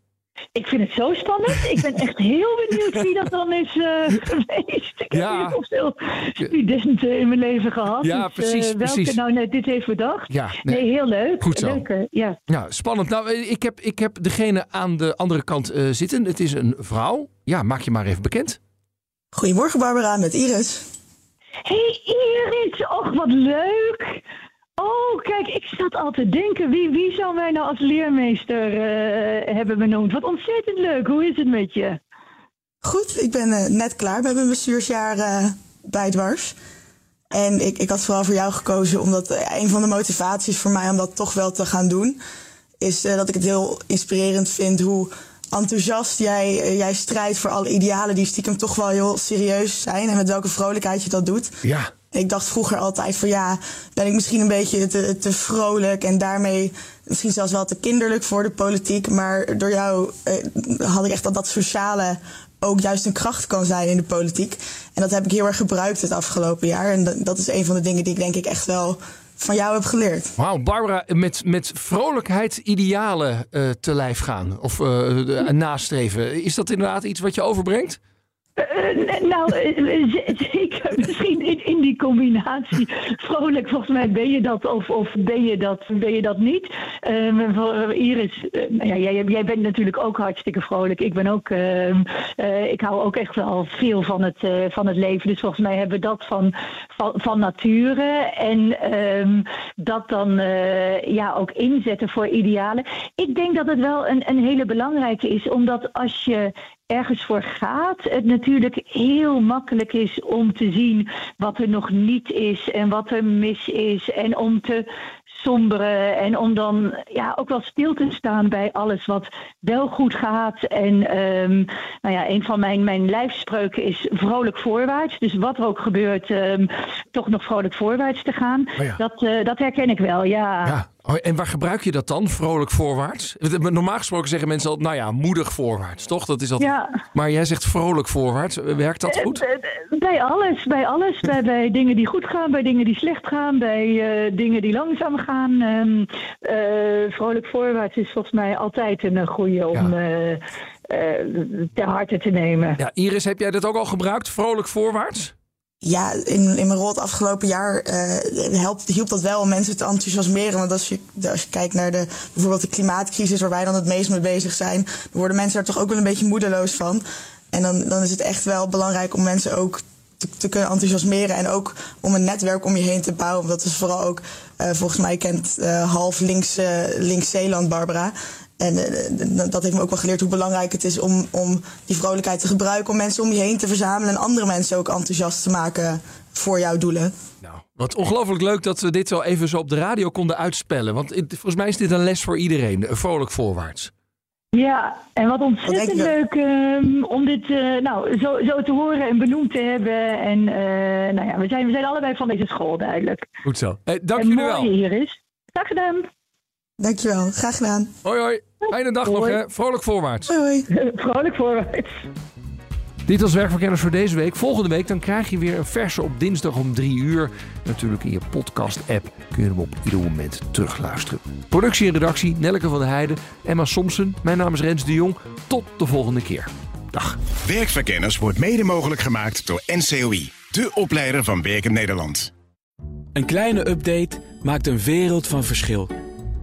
S10: Ik vind het zo spannend. Ik ben echt heel benieuwd wie dat dan is uh, geweest. Ik
S2: ja.
S10: heb heel veel studenten in mijn leven gehad.
S2: Ja,
S10: dus,
S2: precies,
S10: welke
S2: precies.
S10: nou net dit heeft bedacht.
S2: Ja,
S10: nee. nee heel leuk.
S2: Goed zo.
S10: Leuk, ja.
S2: ja, spannend. Nou, ik heb, ik heb degene aan de andere kant zitten. Het is een vrouw. Ja, maak je maar even bekend.
S9: Goedemorgen Barbara, met Iris.
S10: Hey Iris, och wat leuk. Oh, kijk, ik zat al te denken, wie, wie zou mij nou als leermeester uh, hebben benoemd? Wat ontzettend leuk, hoe is het met je?
S9: Goed, ik ben eh, net klaar met mijn bestuursjaar eh, bij Dwars. En ik, ik had vooral voor jou gekozen omdat eh, een van de motivaties voor mij om dat toch wel te gaan doen, is eh, dat ik het heel inspirerend vind hoe enthousiast jij, eh, jij strijdt voor alle idealen die stiekem toch wel heel serieus zijn en met welke vrolijkheid je dat doet.
S2: Ja.
S9: Ik dacht vroeger altijd van ja, ben ik misschien een beetje te, te vrolijk en daarmee misschien zelfs wel te kinderlijk voor de politiek. Maar door jou eh, had ik echt dat dat sociale ook juist een kracht kan zijn in de politiek. En dat heb ik heel erg gebruikt het afgelopen jaar. En dat, dat is een van de dingen die ik denk ik echt wel van jou heb geleerd.
S2: Wauw, Barbara, met, met vrolijkheid idealen eh, te lijf gaan of de- nastreven. Is dat inderdaad iets wat je overbrengt?
S10: Eh, nou, eh, z- zeker. Misschien in, die combinatie. Vrolijk, volgens mij ben je dat of, of ben, je dat, ben je dat niet. Voor Iris, eh, nou ja, jij, jij bent natuurlijk ook hartstikke vrolijk. Ik ben ook, ehm, eh, ik hou ook echt wel veel van het, eh, van het leven. Dus volgens mij hebben we dat van, van, van nature. En ehm, dat dan eh, ja, ook inzetten voor idealen. Ik denk dat het wel een, een hele belangrijke is, omdat als je ergens voor gaat, het natuurlijk heel makkelijk is om te zien wat er nog niet is en wat er mis is. En om te somberen en om dan ja, ook wel stil te staan bij alles wat wel goed gaat. En ehm, nou ja, een van mijn, mijn lijfspreuken is vrolijk voorwaarts. Dus wat er ook gebeurt, ehm, toch nog vrolijk voorwaarts te gaan.
S2: Oh ja.
S10: dat, eh, dat herken ik wel, ja.
S2: Ja. Oh, en waar gebruik je dat dan? Vrolijk voorwaarts? Normaal gesproken zeggen mensen altijd, nou ja, moedig voorwaarts, toch? Dat is altijd...
S10: Ja.
S2: Maar jij zegt vrolijk voorwaarts. Werkt dat goed?
S10: Eh, eh, Bij alles, bij alles. bij, bij dingen die goed gaan, bij dingen die slecht gaan, bij eh, dingen die langzaam gaan. Ehm, eh, vrolijk voorwaarts is volgens mij altijd een goede om eh, eh, ter harte te nemen.
S2: Ja, Iris, heb jij dat ook al gebruikt? Vrolijk voorwaarts?
S9: Ja, in, in mijn rol het afgelopen jaar eh, helpt, hielp dat wel om mensen te enthousiasmeren. Want als je, als je kijkt naar de, bijvoorbeeld de klimaatcrisis, waar wij dan het meest mee bezig zijn, dan worden mensen daar toch ook wel een beetje moedeloos van. En dan, dan is het echt wel belangrijk om mensen ook te, kunnen enthousiasmeren en ook om een netwerk om je heen te bouwen. Want dat is vooral ook, eh, volgens mij kent eh, half links, links Zeeland Barbara. En eh, dat heeft me ook wel geleerd hoe belangrijk het is om, om die vrolijkheid te gebruiken. Om mensen om je heen te verzamelen en andere mensen ook enthousiast te maken voor jouw doelen.
S2: Wat ongelooflijk leuk dat we dit zo even zo op de radio konden uitspellen. Want het- volgens mij is dit een les voor iedereen. Vrolijk voorwaarts.
S10: Ja, en wat ontzettend
S9: je?
S10: leuk ehm, om dit eh, nou, zo, zo te horen en benoemd te hebben. En eh, nou ja, we zijn, we zijn allebei van deze school duidelijk.
S2: Goed zo. Hey, dank
S10: en
S2: jullie
S10: mooi
S2: wel.
S10: hier is. Graag gedaan.
S9: Dankjewel, graag gedaan.
S2: Hoi hoi. Fijne dag nog hè. Vrolijk voorwaarts.
S9: Hoi hoi.
S10: Vrolijk voorwaarts.
S2: Dit was Werkverkenners voor deze week. Volgende week dan krijg je weer een verse op dinsdag om 3 uur. Natuurlijk in je podcast-app kun je hem op ieder moment terugluisteren. Productie en redactie Nelleke van der Heijden, Emma Somsen. Mijn naam is Rens de Jong. Tot de volgende keer. Dag.
S11: Werkverkenners wordt mede mogelijk gemaakt door NCOI, de opleider van Werkend Nederland.
S12: Een kleine update maakt een wereld van verschil.